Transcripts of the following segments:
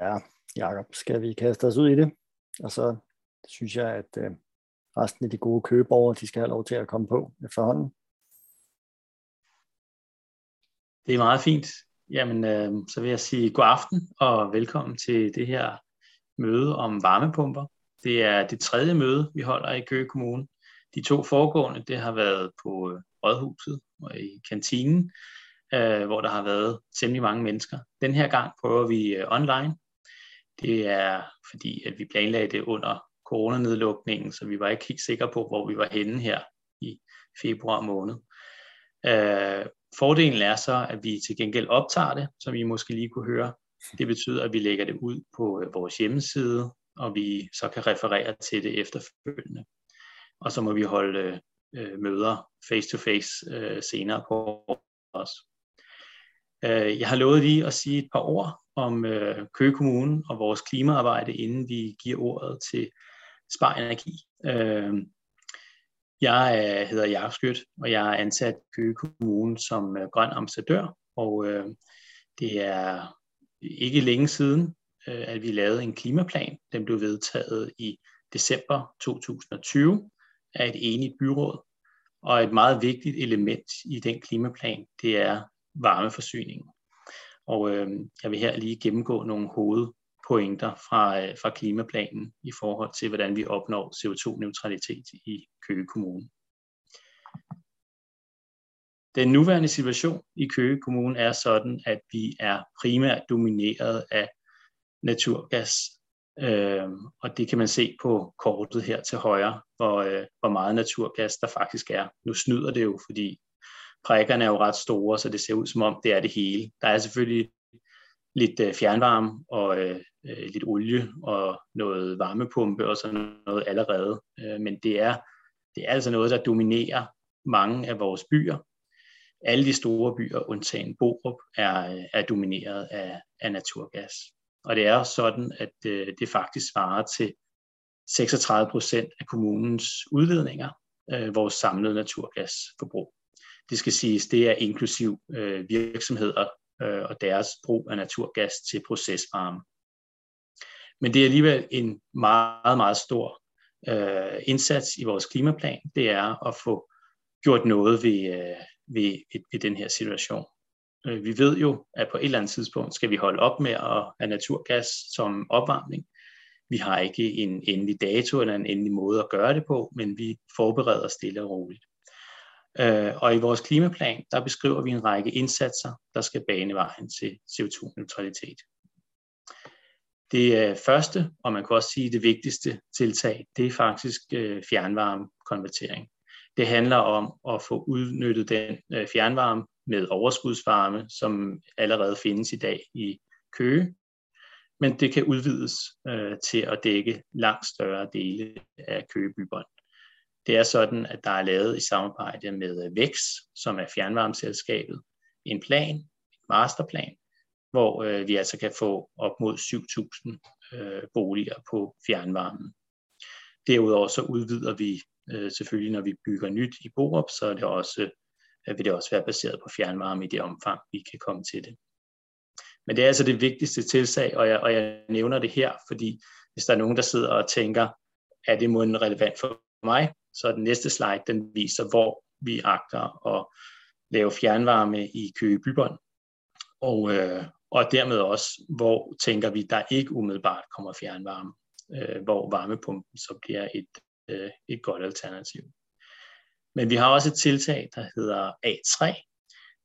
Ja, Jakob, skal vi kaste os ud i det? Og så synes jeg, at øh, resten af de gode købeborgere, de skal have lov til at komme på efterhånden. Det er meget fint. Jamen, øh, så vil jeg sige god aften og velkommen til det her møde om varmepumper. Det er det tredje møde, vi holder i Køge Kommune. De to foregående, det har været på øh, Rådhuset og i kantinen, øh, hvor der har været temmelig mange mennesker. Den her gang prøver vi øh, online. Det er fordi, at vi planlagde det under coronanedlukningen, så vi var ikke helt sikre på, hvor vi var henne her i februar måned. Øh, fordelen er så, at vi til gengæld optager det, som I måske lige kunne høre. Det betyder, at vi lægger det ud på øh, vores hjemmeside, og vi så kan referere til det efterfølgende. Og så må vi holde øh, øh møder face-to-face øh, senere på os. Øh, jeg har lovet lige at sige et par ord om øh, Køge Kommune og vores klimaarbejde, inden vi giver ordet til Spar Energi. Øh, jeg øh, hedder Jakob Skødt, og jeg er ansat i Køge Kommune som øh, grøn ambassadør, og øh, det er ikke længe siden, øh, at vi lavede en klimaplan. Den blev vedtaget i december 2020 af et enigt byråd, og et meget vigtigt element i den klimaplan, det er varmeforsyningen. Og øh, jeg vil her lige gennemgå nogle hovedpointer fra, øh, fra klimaplanen i forhold til, hvordan vi opnår CO2-neutralitet i Køge Kommune. Den nuværende situation i Køge Kommune er sådan, at vi er primært domineret af naturgas. Øh, og det kan man se på kortet her til højre, hvor, øh, hvor meget naturgas der faktisk er. Nu snyder det jo, fordi prikkerne er jo ret store, så det ser ud som om, det er det hele. Der er selvfølgelig lidt øh, fjernvarme og øh, øh, lidt olie og noget varmepumpe og sådan noget allerede. Øh, men det er, det er altså noget, der dominerer mange af vores byer. Alle de store byer, undtagen Borup, er, er domineret af, af naturgas. Og det er sådan, at øh, det faktisk svarer til 36 procent af kommunens udledninger, øh, vores samlede naturgasforbrug. Det skal siges, det er inklusiv øh, virksomheder øh, og deres brug af naturgas til procesvarme. Men det er alligevel en meget, meget stor øh, indsats i vores klimaplan, det er at få gjort noget ved, øh, ved, ved, ved den her situation. Øh, vi ved jo, at på et eller andet tidspunkt skal vi holde op med at have naturgas som opvarmning. Vi har ikke en endelig dato eller en endelig måde at gøre det på, men vi forbereder stille og roligt. Øh, og i vores klimaplan, der beskriver vi en række indsatser, der skal bane vejen til CO2-neutralitet. Det øh, første, og man kan også sige det vigtigste tiltag, det er faktisk øh, fjernvarmekonvertering. Det handler om at få udnyttet den fjernvarme med overskudsvarme, som allerede findes i dag i Køge, men det kan udvides øh, til at dække langt større dele af Køge bybånd. Det er sådan, at der er lavet i samarbejde med øh, VEX, som er fjernvarmeselskabet, en plan, en masterplan, hvor øh, vi altså kan få op mod 7.000 øh, boliger på fjernvarmen. Derudover så udvider vi øh, selvfølgelig, når vi bygger nyt i Borup, så er det også, øh, vil det også være baseret på fjernvarme i det omfang, vi kan komme til det. Men det er altså det vigtigste tilsag, og jeg, og jeg nævner det her, fordi hvis der er nogen, der sidder og tænker, er det måden relevant for mig, så den næste slide, den viser, hvor vi agter at lave fjernvarme i Køge Bybånd. Og, øh, og dermed også, hvor tænker vi, der ikke umiddelbart kommer fjernvarme, øh, hvor varmepumpen så bliver et, øh, et godt alternativ. Men vi har også et tiltag, der hedder A3.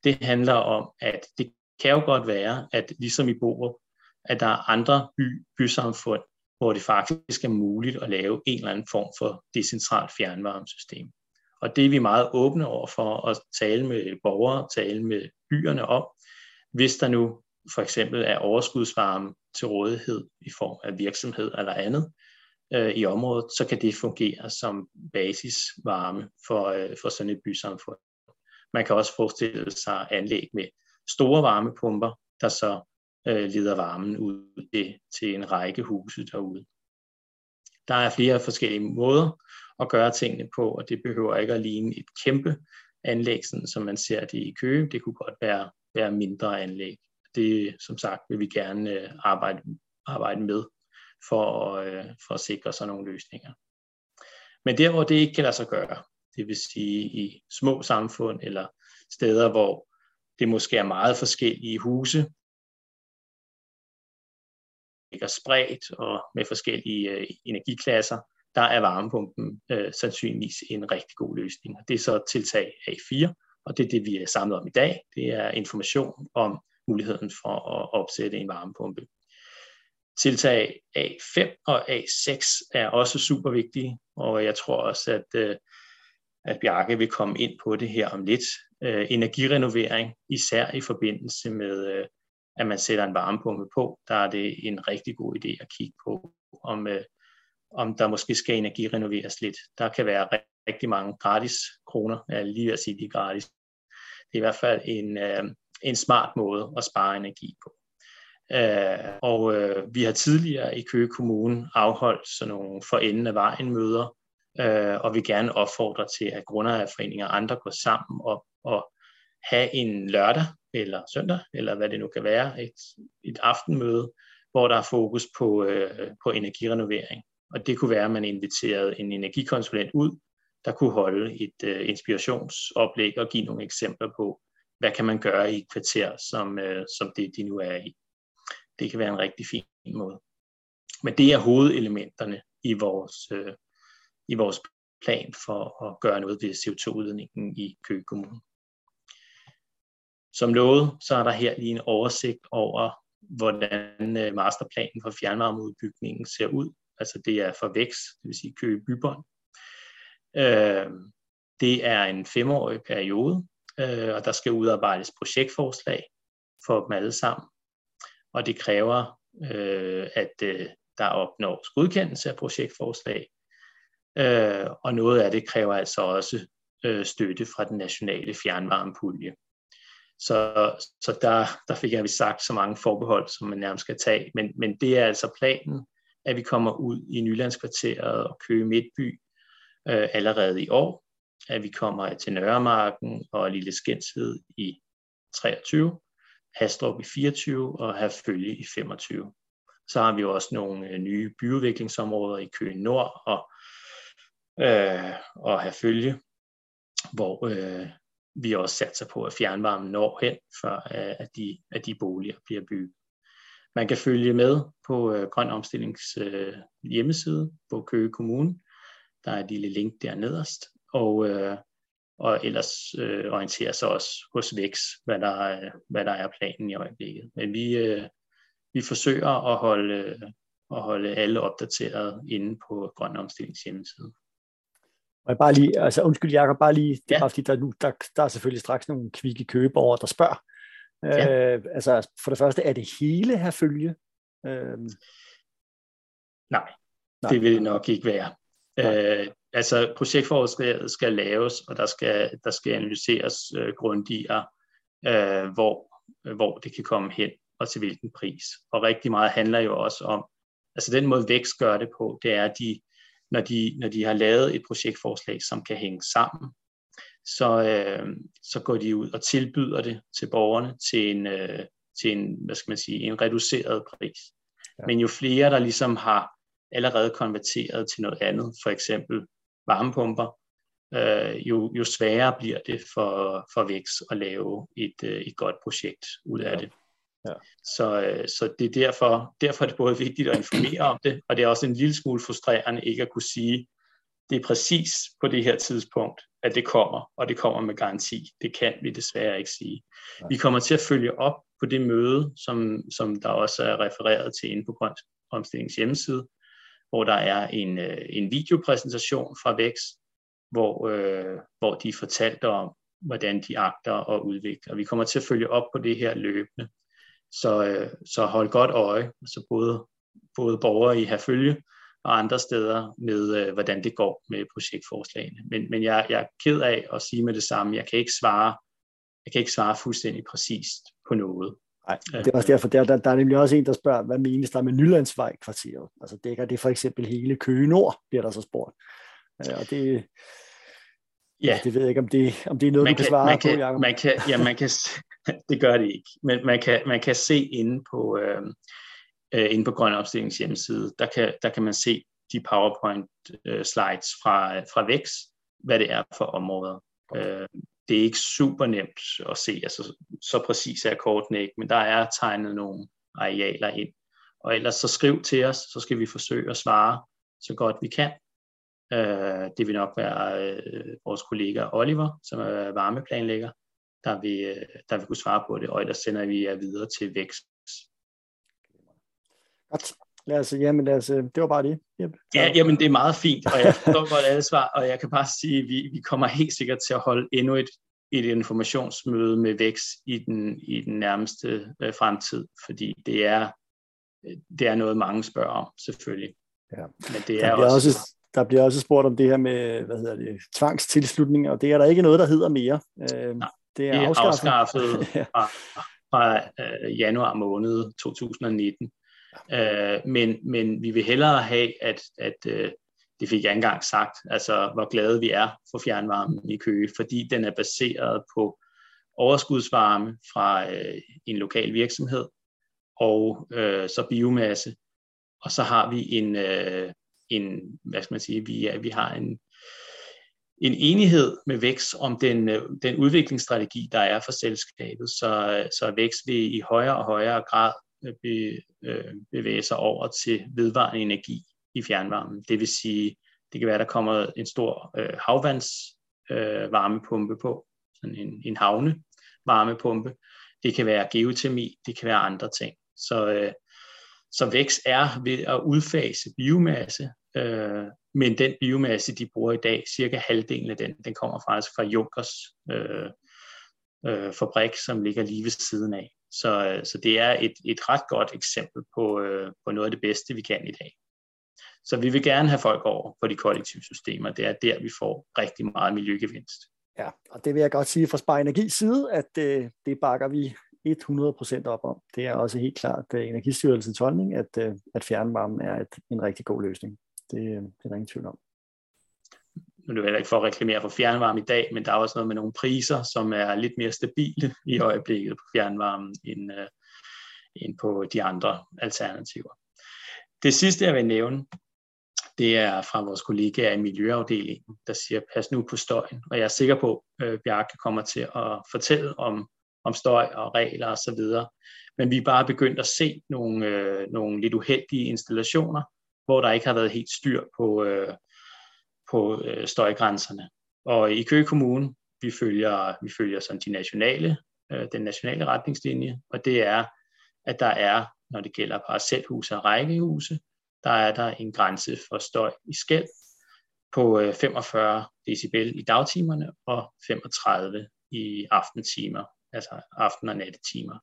Det handler om, at det kan jo godt være, at ligesom i Borup, at der er andre by, bysamfund, hvor det faktisk er muligt at lave en eller anden form for decentralt fjernvarmesystem. Og det er vi meget åbne over for at tale med borgere, tale med byerne om, hvis der nu for eksempel er overskudsvarme til rådighed i form af virksomhed eller andet øh, i området, så kan det fungere som basisvarme for, øh, for sådan et bysamfund. Man kan også forestille sig anlæg med store varmepumper, der så øh, leder varmen ud til, til en række huse derude. Der er flere forskellige måder at gøre tingene på, og det behøver ikke at ligne et kæmpe anlæg, sådan som man ser det i Køge. Det kunne godt være, være mindre anlæg. Det, som sagt, vil vi gerne øh, arbejde, arbejde med for, øh, for at sikre sådan nogle løsninger. Men der, hvor det ikke kan lade sig gøre, det vil sige i små samfund eller steder, hvor det måske er meget forskellige huse, ligger spredt og med forskellige øh, energiklasser, der er varmepumpen øh, sandsynligvis en rigtig god løsning. Og det er så tiltag A4, og det er det, vi er samlet om i dag. Det er information om muligheden for at opsætte en varmepumpe. Tiltag A5 og A6 er også super vigtige, og jeg tror også, at, øh, at Bjarke vil komme ind på det her om lidt. Øh, energirenovering, især i forbindelse med, øh, at man sætter en varmepumpe på, der er det en rigtig god idé at kigge på, om, øh, om der måske skal energirenoveres lidt. Der kan være rigtig mange gratis kroner, jeg er lige ved at sige, de er gratis. Det er i hvert fald en, øh, en smart måde at spare energi på. Øh, og øh, vi har tidligere i Køge Kommune afholdt sådan nogle for enden af vejen møder, øh, og vi gerne opfordre til, at grundejerforeninger og andre går sammen og, og have en lørdag eller søndag, eller hvad det nu kan være, et, et aftenmøde, hvor der er fokus på, øh, på energirenovering. Og det kunne være, at man inviterede en energikonsulent ud, der kunne holde et øh, inspirationsoplæg og give nogle eksempler på, hvad kan man gøre i et kvarter, som, øh, som det de nu er i det kan være en rigtig fin måde. Men det er hovedelementerne i vores, øh, i vores plan for at gøre noget ved CO2-udledningen i Køge Kommune. Som lovet, så er der her lige en oversigt over, hvordan øh, masterplanen for fjernvarmeudbygningen ser ud. Altså det er for vækst, det vil sige Køge Bybånd. Øh, det er en femårig periode, øh, og der skal udarbejdes projektforslag for dem alle sammen og det kræver, øh, at øh, der opnås godkendelse af projektforslag, øh, og noget af det kræver altså også øh, støtte fra den nationale fjernvarmepulje. Så, så der, der fik jeg vi sagt så mange forbehold, som man nærmest skal tage, men, men det er altså planen, at vi kommer ud i Nylandskvarteret og Køge Midtby øh, allerede i år, at vi kommer til Nørremarken og Lille Skensved i 23, Hastrup i 24 og Herfølge i 25. Så har vi også nogle øh, nye byudviklingsområder i Køge Nord og, øh, og Herfølge, hvor øh, vi også satser på, at fjernvarmen når hen, før øh, at, de, at de boliger bliver bygget. Man kan følge med på øh, Grøn Omstillings øh, hjemmeside på Køge Kommune. Der er et lille link der nederst. Og øh, og ellers øh, orientere sig også hos VEX, hvad der, er, hvad der er planen i øjeblikket. Men vi, øh, vi forsøger at holde, øh, at holde alle opdateret inde på Grøn Omstillings hjemmeside. Og bare lige, altså undskyld Jacob, bare lige, det er ja. bare fordi, der, nu, der, der er selvfølgelig straks nogle kvikke købere, der spørger. Ja. Øh, altså for det første, er det hele her følge? Øh... Nej, Nej, det vil det nok ikke være. Øh, altså projektforholdet skal laves, og der skal, der skal analyseres øh, grundigere, øh, hvor, hvor det kan komme hen, og til hvilken pris. Og rigtig meget handler jo også om, altså den måde vækst gør det på, det er, at de, når, de, når de har lavet et projektforslag, som kan hænge sammen, så, øh, så går de ud og tilbyder det til borgerne til en, øh, til en, hvad skal man sige, en reduceret pris. Ja. Men jo flere, der ligesom har allerede konverteret til noget andet, for eksempel varmepumper, øh, jo, jo sværere bliver det for, for VEX at lave et, øh, et godt projekt ud af det. Ja. Så, øh, så det er derfor, derfor er det både vigtigt at informere om det, og det er også en lille smule frustrerende ikke at kunne sige, det er præcis på det her tidspunkt, at det kommer, og det kommer med garanti. Det kan vi desværre ikke sige. Ja. Vi kommer til at følge op på det møde, som, som der også er refereret til inde på Grøn Omstillings hjemmeside, hvor der er en, øh, en videopræsentation fra VEX, hvor, øh, hvor de fortalte om, hvordan de agter. Og vi kommer til at følge op på det her løbende. Så, øh, så hold godt øje, så både, både borgere i Herfølge og andre steder med, øh, hvordan det går med projektforslagene. Men, men jeg, jeg er ked af at sige med det samme, jeg kan ikke svare, jeg kan ikke svare fuldstændig præcist på noget. Nej, det er også derfor, der, der, der er nemlig også en, der spørger, hvad menes der med Nylandsvej kvarteret? Altså dækker det for eksempel hele Køge Nord, bliver der så spurgt. Øh, og det, ja. det ved jeg ikke, om det, om det er noget, man du kan, kan svare man på, kan, Jacob. Man kan, ja, man kan, det gør det ikke, men man kan, man kan se inde på, øh, øh, inde på Grøn Opstillings hjemmeside, der kan, der kan man se de PowerPoint øh, fra, fra VEX, hvad det er for områder. Øh, det er ikke super nemt at se, altså så præcis er kortene ikke, men der er tegnet nogle arealer ind. Og ellers så skriv til os, så skal vi forsøge at svare så godt vi kan. Øh, det vil nok være øh, vores kollega Oliver, som er varmeplanlægger, der vil, øh, der vil kunne svare på det, og ellers sender vi jer videre til Vækst. Godt. Lad os, jamen lad os, det var bare det. Yep. Ja, jamen det er meget fint, og jeg forstår godt alle svar, og jeg kan bare sige, at vi, vi kommer helt sikkert til at holde endnu et, et informationsmøde med Vækst i den, i den nærmeste øh, fremtid, fordi det er, det er noget, mange spørger om, selvfølgelig. Ja. Men det er der, bliver også, også, der bliver også spurgt om det her med, hvad hedder det, tvangstilslutning, og det er der ikke noget, der hedder mere. Øh, Nej, det er, afskaffet, afskaffet fra, fra øh, januar måned 2019. Ja. Øh, men, men vi vil hellere have, at, at øh, det fik jeg engang sagt, altså hvor glade vi er for fjernvarmen i Køge, fordi den er baseret på overskudsvarme fra øh, en lokal virksomhed, og øh, så biomasse, og så har vi en, øh, en hvad skal man sige, vi, er, vi har en, en enighed med Vækst om den, øh, den udviklingsstrategi, der er for selskabet, så, øh, så Vækst vil i højere og højere grad øh, be, øh, bevæge sig over til vedvarende energi i fjernvarmen. Det vil sige, det kan være, der kommer en stor øh, havvands øh, på, sådan en, en havne varmepumpe. Det kan være geotermi, det kan være andre ting. Så, øh, så vækst er ved at udfase biomasse, øh, men den biomasse, de bruger i dag, cirka halvdelen af den, den kommer faktisk fra Junkers øh, øh, fabrik, som ligger lige ved siden af. Så, øh, så det er et, et ret godt eksempel på, øh, på noget af det bedste, vi kan i dag. Så vi vil gerne have folk over på de kollektive systemer. Det er der, vi får rigtig meget miljøgevinst. Ja, og det vil jeg godt sige fra Spar Energis side, at øh, det bakker vi 100% op om. Det er også helt klart øh, Energistyrelsens holdning, at, øh, at fjernvarmen er et, en rigtig god løsning. Det, øh, det er der ingen tvivl om. Nu er det heller ikke for at reklamere for fjernvarme i dag, men der er også noget med nogle priser, som er lidt mere stabile i øjeblikket på fjernvarmen end, øh, end på de andre alternativer. Det sidste, jeg vil nævne, det er fra vores kollegaer i Miljøafdelingen, der siger, pas nu på støjen. Og jeg er sikker på, at Bjarke kommer til at fortælle om om støj og regler osv. Men vi er bare begyndt at se nogle, øh, nogle lidt uheldige installationer, hvor der ikke har været helt styr på, øh, på øh, støjgrænserne. Og i Køge Kommune, vi følger, vi følger sådan de nationale, øh, den nationale retningslinje, og det er, at der er, når det gælder parcelhuse og rækkehuse, der er der en grænse for støj i skæld på øh, 45 decibel i dagtimerne og 35 i aftentimer altså aften- og nattetimer.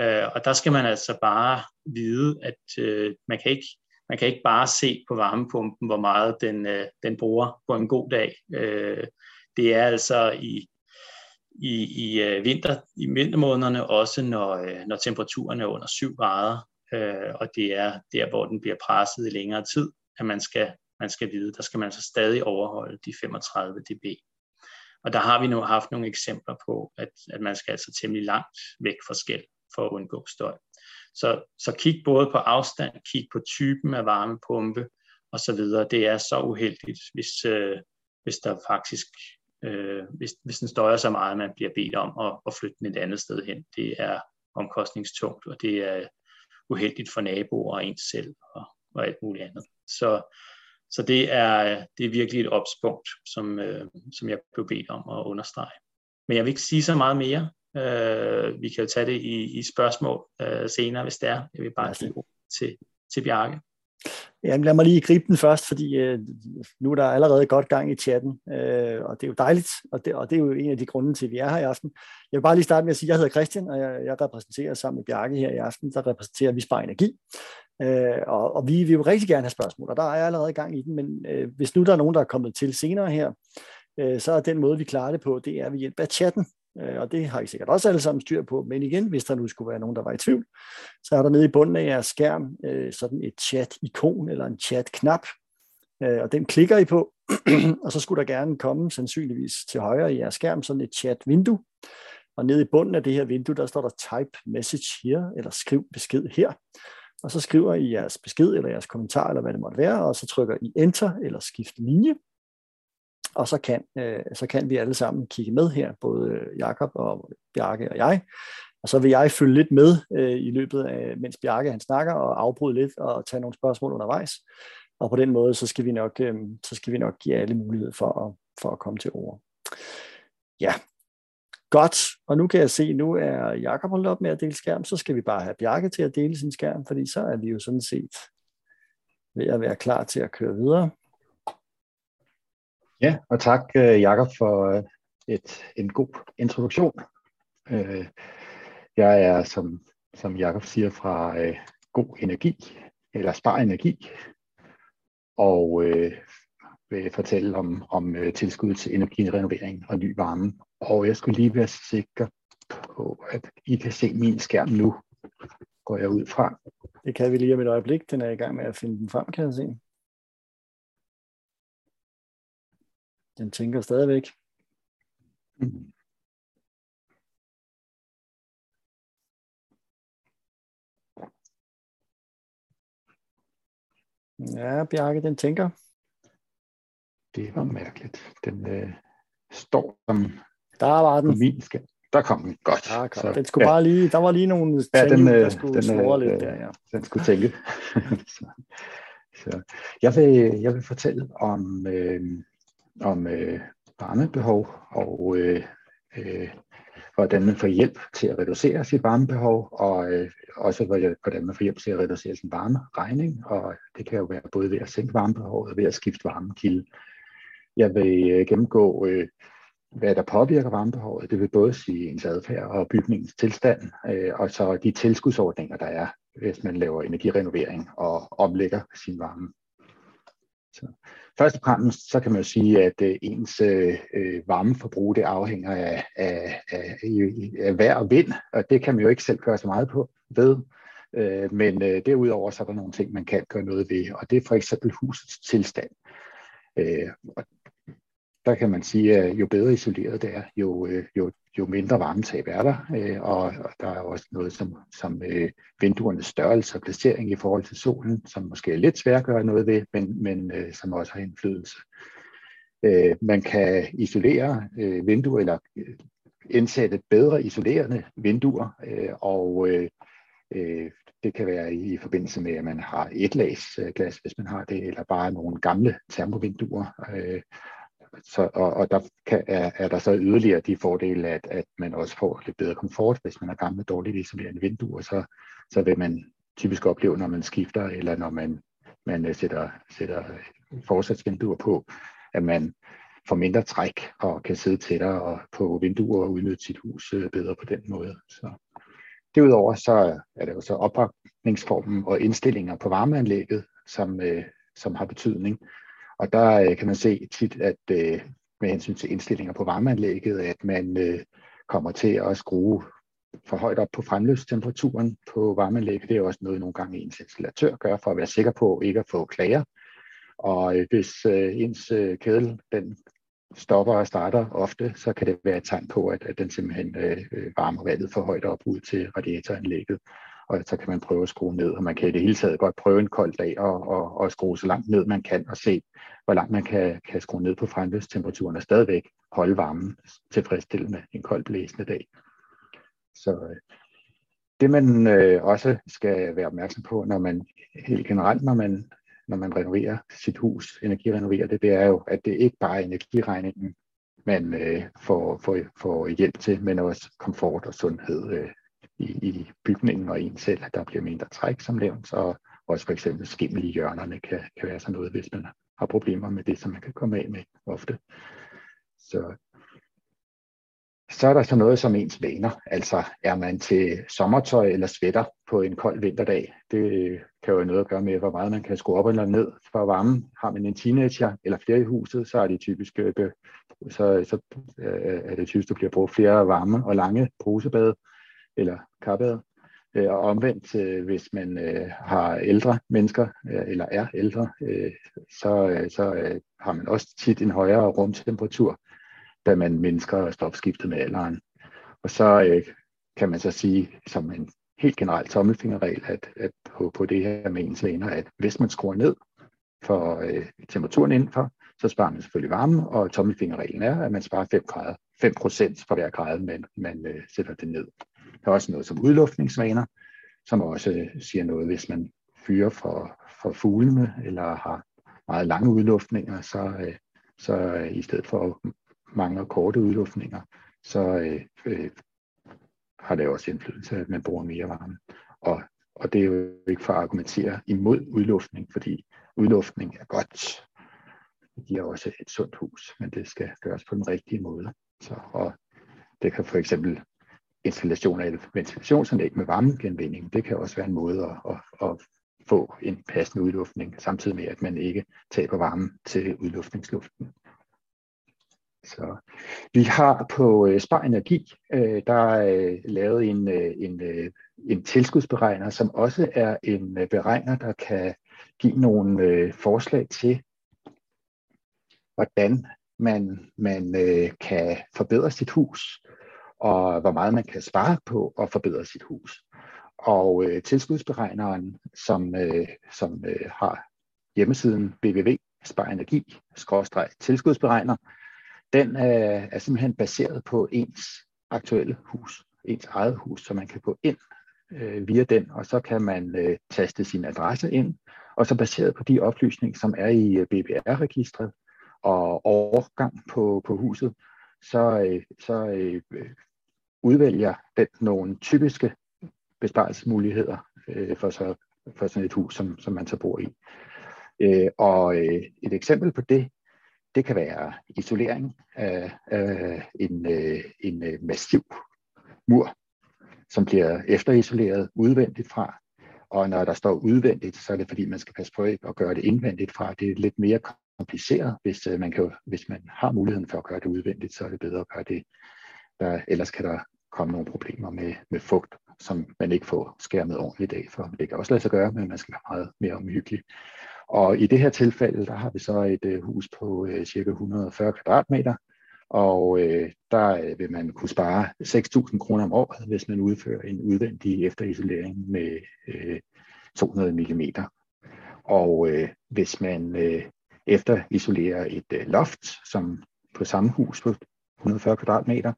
Øh, og der skal man altså bare vide, at øh, man, kan ikke, man kan ikke bare se på varmepumpen, hvor meget den, øh, den bruger på en god dag. Øh, det er altså i, i, i, øh, vinter, i vintermånederne også, når, øh, når temperaturen er under 7 grader, øh, og det er der, hvor den bliver presset i længere tid, at man skal, man skal vide, der skal man så stadig overholde de 35 dB. Og der har vi nu haft nogle eksempler på, at, at man skal altså temmelig langt væk fra skæld for at undgå støj. Så, så kig både på afstand, kig på typen af varmepumpe og så videre. Det er så uheldigt, hvis, øh, hvis der faktisk øh, hvis, hvis den støjer så meget, at man bliver bedt om at, at flytte den et andet sted hen. Det er omkostningstungt, og det er uheldigt for naboer og ens selv og, og alt muligt andet. Så, så det er, det er virkelig et opspunkt, som, øh, som jeg blev bedt om at understrege. Men jeg vil ikke sige så meget mere. Øh, vi kan jo tage det i, i spørgsmål øh, senere, hvis det er. Jeg vil bare give til, til Bjarke. Jamen, lad mig lige gribe den først, fordi øh, nu er der allerede godt gang i chatten, øh, og det er jo dejligt, og det, og det er jo en af de grunde til, at vi er her i aften. Jeg vil bare lige starte med at sige, at jeg hedder Christian, og jeg, jeg repræsenterer sammen med Bjarke her i aften, der repræsenterer vi Spar Energi. Øh, og, og vi, vi vil rigtig gerne have spørgsmål, og der er allerede gang i den, men øh, hvis nu der er nogen, der er kommet til senere her, øh, så er den måde, vi klarer det på, det er ved hjælp af chatten. Øh, og det har I sikkert også alle sammen styr på, men igen, hvis der nu skulle være nogen, der var i tvivl, så er der nede i bunden af jeres skærm øh, sådan et chat-ikon eller en chat-knap, øh, og den klikker I på, og så skulle der gerne komme sandsynligvis til højre i jeres skærm sådan et chat-vindue, og nede i bunden af det her vindue, der står der type message here, eller skriv besked her. og så skriver I jeres besked eller jeres kommentar, eller hvad det måtte være, og så trykker I Enter eller Skift linje, og så kan, øh, så kan vi alle sammen kigge med her, både Jakob og Bjarke og jeg, og så vil jeg følge lidt med øh, i løbet af, mens Bjarke han snakker, og afbryde lidt og tage nogle spørgsmål undervejs. Og på den måde, så skal vi nok, øh, så skal vi nok give alle mulighed for at, for at komme til ord. Ja, godt. Og nu kan jeg se, nu er Jakob holdt op med at dele skærm, så skal vi bare have Bjarke til at dele sin skærm, fordi så er vi jo sådan set ved at være klar til at køre videre. Ja, og tak øh, Jakob for øh, et, en god introduktion. Øh, jeg er, som, som Jakob siger, fra øh, god energi, eller spar energi, og øh, vil fortælle om, om øh, tilskud til energirenovering og ny varme. Og jeg skulle lige være sikker på, at I kan se min skærm nu, går jeg ud fra. Det kan vi lige om et øjeblik. Den er i gang med at finde den frem, kan jeg se. Den tænker stadigvæk. Mm. Ja, Bjarke, den tænker. Det var mærkeligt. Den øh, står som der var den. min skærm. Der kom den. Godt. Der, kom. Så, den skulle ja. bare lige, der var lige nogle ja, den, øh, der skulle den, øh, lidt der, ja. Den skulle tænke. så, så. Jeg, vil, jeg vil fortælle om, øh, om øh, varmebehov og øh, øh, hvordan man får hjælp til at reducere sit varmebehov, og øh, også hvordan man får hjælp til at reducere sin varmeregning, og det kan jo være både ved at sænke varmebehovet og ved at skifte varmekilde. Jeg vil øh, gennemgå, øh, hvad der påvirker varmebehovet. Det vil både sige ens adfærd og bygningens tilstand, øh, og så de tilskudsordninger, der er, hvis man laver energirenovering og omlægger sin varme. Så først og fremmest så kan man jo sige, at øh, ens øh, øh, varmeforbrug det afhænger af, af, af, af vejr og vind, og det kan man jo ikke selv gøre så meget på ved. Øh, men øh, derudover så er der nogle ting, man kan gøre noget ved, og det er for eksempel husets tilstand. Øh, og der kan man sige, at jo bedre isoleret det er, jo, øh, jo, jo mindre varmetab er der, øh, og, og der er også noget som, som øh, vinduernes størrelse og placering i forhold til solen, som måske er lidt svært at gøre noget ved, men, men øh, som også har indflydelse. Øh, man kan isolere øh, vinduer eller øh, indsætte bedre isolerende vinduer, øh, og øh, øh, det kan være i forbindelse med, at man har et lags øh, glas, hvis man har det, eller bare nogle gamle termovinduer. Øh, så, og, og der kan, er, er der så yderligere de fordele, at, at man også får lidt bedre komfort, hvis man har gamle dårligt isolerende vinduer, så, så vil man typisk opleve, når man skifter, eller når man, man øh, sætter, sætter forsatsvinduer på, at man får mindre træk og kan sidde tættere og på vinduer og udnytte sit hus øh, bedre på den måde. Så. Derudover så er der jo så opbakningsformen og indstillinger på varmeanlægget, som, øh, som har betydning. Og der øh, kan man se tit, at øh, med hensyn til indstillinger på varmeanlægget, at man øh, kommer til at skrue for højt op på fremløbstemperaturen på varmeanlægget. Det er også noget, nogle gange ens installatør gør, for at være sikker på ikke at få klager. Og øh, hvis øh, ens øh, kedel den stopper og starter ofte, så kan det være et tegn på, at, at den simpelthen øh, øh varmer vandet for højt op ud til radiatoranlægget og så kan man prøve at skrue ned, og man kan i det hele taget godt prøve en kold dag og, og, og skrue så langt ned man kan, og se, hvor langt man kan, kan skrue ned på fremløbstemperaturen, og stadigvæk holde varmen tilfredsstillende en kold blæsende dag. Så øh, det man øh, også skal være opmærksom på, når man helt generelt, når man, når man renoverer sit hus, energirenoverer det, det er jo, at det ikke bare er energiregningen, man øh, får, får, får hjælp til, men også komfort og sundhed øh, i, i bygningen og en selv, at der bliver mindre træk, som nævnt, og også for eksempel skimmel i hjørnerne kan, kan være sådan noget, hvis man har problemer med det, som man kan komme af med ofte. Så, så er der så noget som ens vaner. Altså er man til sommertøj eller sweater på en kold vinterdag. Det kan jo have noget at gøre med, hvor meget man kan skrue op eller ned for varmen. Har man en teenager eller flere i huset, så er det typisk, øh, så, så øh, er det typisk, at bliver brugt flere varme og lange posebade eller karbad. Øh, og omvendt, øh, hvis man øh, har ældre mennesker, eller er ældre, så, så har man også tit en højere rumtemperatur, da man mindsker stopskiftet med alderen. Og så kan man så sige, som en helt generelt tommelfingerregel at, at på, på det her med ens vaner, at hvis man skruer ned for øh, temperaturen indenfor, så sparer man selvfølgelig varme, og tommelfingerreglen er, at man sparer 5 grader, 5 procent for hver grad, man, man øh, sætter det ned. Der er også noget som udluftningsvaner, som også øh, siger noget, hvis man fyrer for, for fuglene, eller har meget lange udluftninger, så, øh, så øh, i stedet for mange korte udluftninger, så øh, har det også indflydelse, at man bruger mere varme. Og, og det er jo ikke for at argumentere imod udluftning, fordi udluftning er godt. Det giver også et sundt hus, men det skal gøres på den rigtige måde. Så, og det kan for eksempel installation af et ventilationsanlæg med varmegenvinding, det kan også være en måde at, at, at få en passende udluftning, samtidig med at man ikke taber varme til udluftningsluften. Så vi har på øh, Spar Energi, øh, der er øh, lavet en, øh, en, øh, en tilskudsberegner, som også er en øh, beregner, der kan give nogle øh, forslag til, hvordan man, man øh, kan forbedre sit hus, og hvor meget man kan spare på at forbedre sit hus. Og øh, tilskudsberegneren, som, øh, som øh, har hjemmesiden www sparenergi tilskudsberegner, den er, er simpelthen baseret på ens aktuelle hus, ens eget hus, så man kan gå ind øh, via den, og så kan man øh, taste sin adresse ind, og så baseret på de oplysninger, som er i øh, BBR-registret og overgang på, på huset, så, øh, så øh, udvælger den nogle typiske besparelsesmuligheder øh, for, så, for sådan et hus, som, som man så bor i. Øh, og øh, et eksempel på det, det kan være isolering af, af en, øh, en øh, massiv mur, som bliver efterisoleret udvendigt fra. Og når der står udvendigt, så er det fordi, man skal passe på ikke at gøre det indvendigt fra. Det er lidt mere kompliceret. Hvis, øh, man, kan, hvis man har muligheden for at gøre det udvendigt, så er det bedre at gøre det. Der, ellers kan der komme nogle problemer med, med fugt, som man ikke får skærmet ordentligt af for. Det kan også lade sig gøre, men man skal være meget mere omhyggelig. Og i det her tilfælde, der har vi så et øh, hus på øh, cirka 140 kvadratmeter, og øh, der øh, vil man kunne spare 6.000 kroner om året, hvis man udfører en udvendig efterisolering med øh, 200 mm. Og øh, hvis man øh, efterisolerer et øh, loft, som på samme hus på 140 kvadratmeter,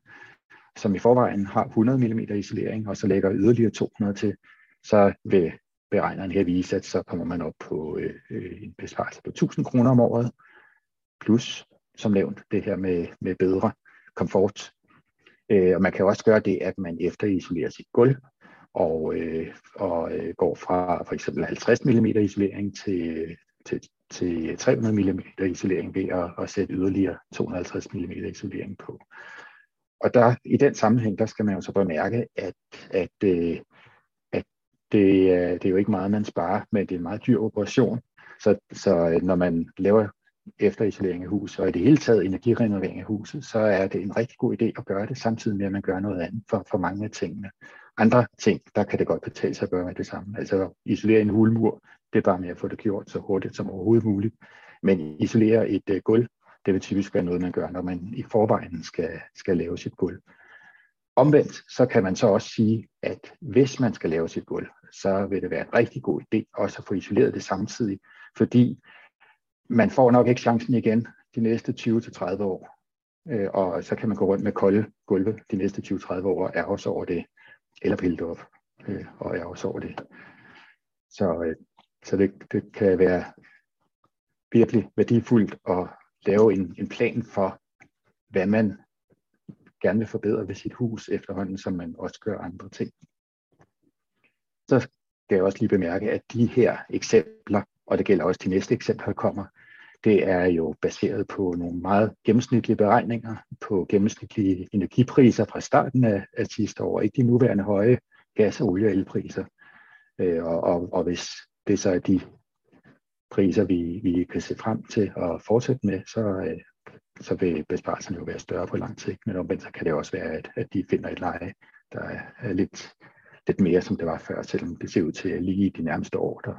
som i forvejen har 100 mm isolering, og så lægger yderligere 200 til, så vil beregneren her vise, at så kommer man op på øh, en besparelse på 1000 kroner om året, plus, som nævnt, det her med, med bedre komfort. Øh, og man kan også gøre det, at man efterisolerer sit gulv, og, øh, og øh, går fra for eksempel 50 mm isolering til, til, til 300 mm isolering ved at, at sætte yderligere 250 mm isolering på. Og der, i den sammenhæng, der skal man jo så bemærke, at, at, øh, at det, øh, det er jo ikke meget, man sparer, men det er en meget dyr operation. Så, så øh, når man laver efterisolering af huset, og i det hele taget energirenovering af huset, så er det en rigtig god idé at gøre det, samtidig med, at man gør noget andet for, for mange af tingene. Andre ting, der kan det godt betale sig at gøre med det samme. Altså isolere en hulmur, det er bare med at få det gjort så hurtigt som overhovedet muligt. Men isolere et uh, gulv, det vil typisk være noget, man gør, når man i forvejen skal, skal lave sit gulv. Omvendt, så kan man så også sige, at hvis man skal lave sit gulv, så vil det være en rigtig god idé også at få isoleret det samtidig, fordi man får nok ikke chancen igen de næste 20-30 år. Øh, og så kan man gå rundt med kolde gulve de næste 20-30 år og ærge over det, eller pille det op øh, og og ærge over det. Så, øh, så det, det kan være virkelig værdifuldt at lave en, en plan for, hvad man gerne vil forbedre ved sit hus efterhånden, som man også gør andre ting. Så skal jeg også lige bemærke, at de her eksempler, og det gælder også de næste eksempler, der kommer, det er jo baseret på nogle meget gennemsnitlige beregninger på gennemsnitlige energipriser fra starten af, af sidste år, ikke de nuværende høje gas-, og olie- og elpriser. Øh, og, og, og hvis det så er de priser, vi, vi kan se frem til at fortsætte med, så, øh, så vil besparelserne jo være større på lang sigt. Men omvendt så kan det også være, at, at de finder et leje, der er, lidt, lidt mere, som det var før, selvom det ser ud til at lige i de nærmeste år, der,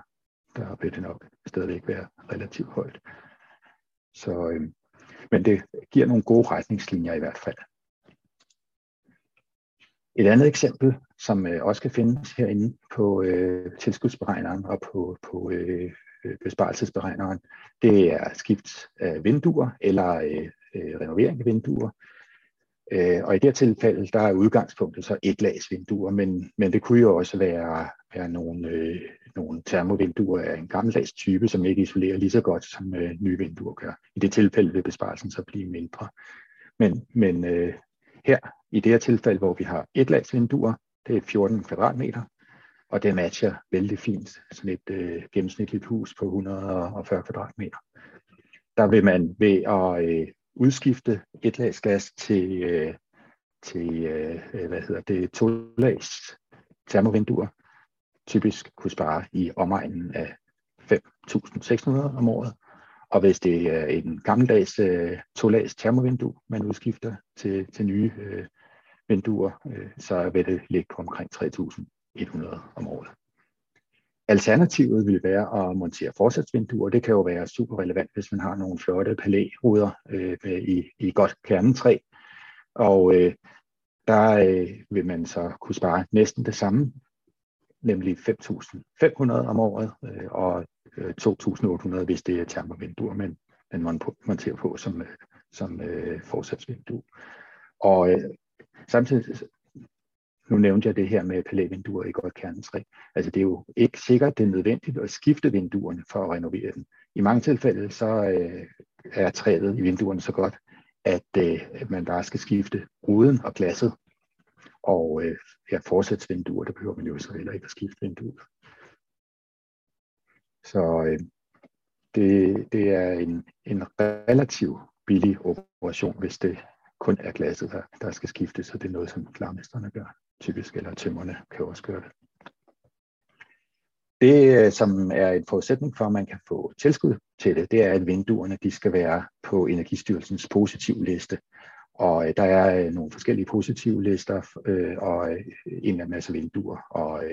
der vil det nok stadigvæk være relativt højt. Så, øh, men det giver nogle gode retningslinjer i hvert fald. Et andet eksempel, som øh, også kan findes herinde på øh, tilskudsberegneren og på, på øh, Øh, besparelsesberegneren, det er skift af vinduer eller øh, øh, renovering af vinduer. Øh, og i det her tilfælde, der er udgangspunktet så et lags vinduer, men, men det kunne jo også være, være nogle, øh, nogle termovinduer af en gammeldags type, som ikke isolerer lige så godt, som øh, nye vinduer gør. I det tilfælde vil besparelsen så blive mindre. Men, men øh, her, i det her tilfælde, hvor vi har et lags vinduer, det er 14 kvadratmeter, og det matcher vældig fint sådan et øh, gennemsnitligt hus på 140 kvadratmeter. Der vil man ved at øh, udskifte et lags gas til, øh, til øh, hvad hedder det, to lags termovinduer, typisk kunne spare i omegnen af 5.600 om året. Og hvis det er en gammeldags øh, to-lags termovindue, man udskifter til, til nye øh, vinduer, øh, så vil det ligge på omkring 100 om året. Alternativet vil være at montere forsatsvinduer. Det kan jo være super relevant, hvis man har nogle flotte palæruder øh, i, i godt kernetræ. Og øh, der øh, vil man så kunne spare næsten det samme, nemlig 5.500 om året, øh, og øh, 2.800, hvis det er termovinduer, men man monterer på som, øh, som øh, forsatsvindue. Og øh, samtidig nu nævnte jeg det her med palævinduer i godt kernetræ. Altså det er jo ikke sikkert, det er nødvendigt at skifte vinduerne for at renovere dem. I mange tilfælde så øh, er træet i vinduerne så godt, at øh, man bare skal skifte ruden og glasset. Og øh, ja, fortsætsvinduer, der behøver man jo så heller ikke at skifte vinduet. Så øh, det, det er en, en relativt billig operation, hvis det kun er glasset, der, der skal skiftes, så det er noget, som klarmesterne gør typisk, eller tømmerne kan også gøre det. Det, øh, som er en forudsætning for, at man kan få tilskud til det, det er, at vinduerne de skal være på Energistyrelsens positiv liste. Og øh, der er øh, nogle forskellige positive lister, og en af masse vinduer, og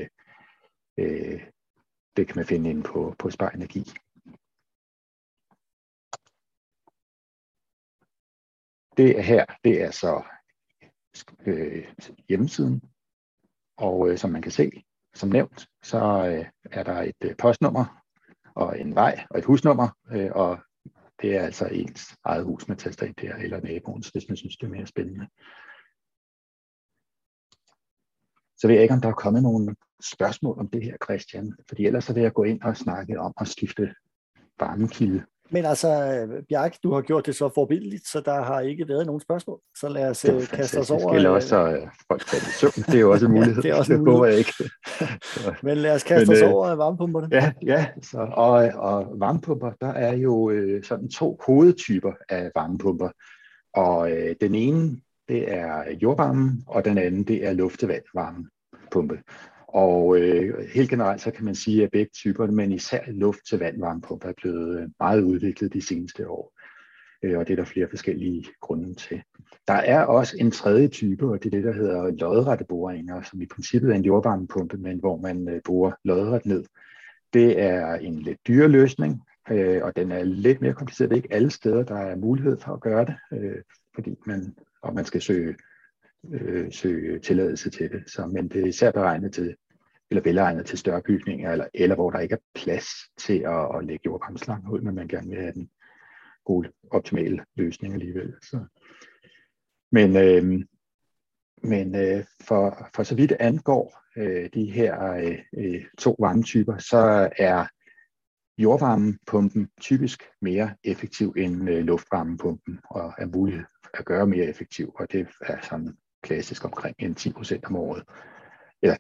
det kan man finde inde på, på Spar Energi. Det her, det er så øh, hjemmesiden og øh, som man kan se, som nævnt, så øh, er der et øh, postnummer og en vej og et husnummer, øh, og det er altså ens eget hus, man taster ind der, eller naboens, hvis man synes, det er mere spændende. Så ved jeg ikke, om der er kommet nogle spørgsmål om det her, Christian, fordi ellers så vil jeg gå ind og snakke om at skifte varmekilde men altså, Bjarke, du har gjort det så forbilligt, så der har ikke været nogen spørgsmål. Så lad os uh, kaste os over... Eller også uh, folk falde i søvn. Det er jo også en mulighed. det er også en mulighed. jeg ikke. Men lad os kaste Men, os over varmepumperne. Ja, ja så, og, og varmepumper, der er jo sådan to hovedtyper af varmepumper. Og uh, den ene, det er jordvarme, og den anden, det er luftevand varmepumpe. Og øh, helt generelt så kan man sige, at begge typer, men især luft til vand varmepumper er blevet øh, meget udviklet de seneste år. Øh, og det er der flere forskellige grunde til. Der er også en tredje type, og det er det, der hedder lodrette boringer, som i princippet er en jordvarmepumpe, men hvor man øh, borer lodret ned. Det er en lidt dyre løsning, øh, og den er lidt mere kompliceret. Det er ikke alle steder, der er mulighed for at gøre det, øh, fordi man, og man skal søge øh, søge tilladelse til det. Så, men det er især beregnet til eller velegnet til større bygninger, eller, eller hvor der ikke er plads til at, at lægge jordvarmeslangen ud, men man gerne vil have den gode, optimale løsning alligevel. Så. Men, øh, men øh, for, for så vidt angår øh, de her øh, øh to varmetyper, så er jordvarmepumpen typisk mere effektiv end øh, luftvarmepumpen, og er mulig at gøre mere effektiv, og det er sådan klassisk omkring en 10% om året eller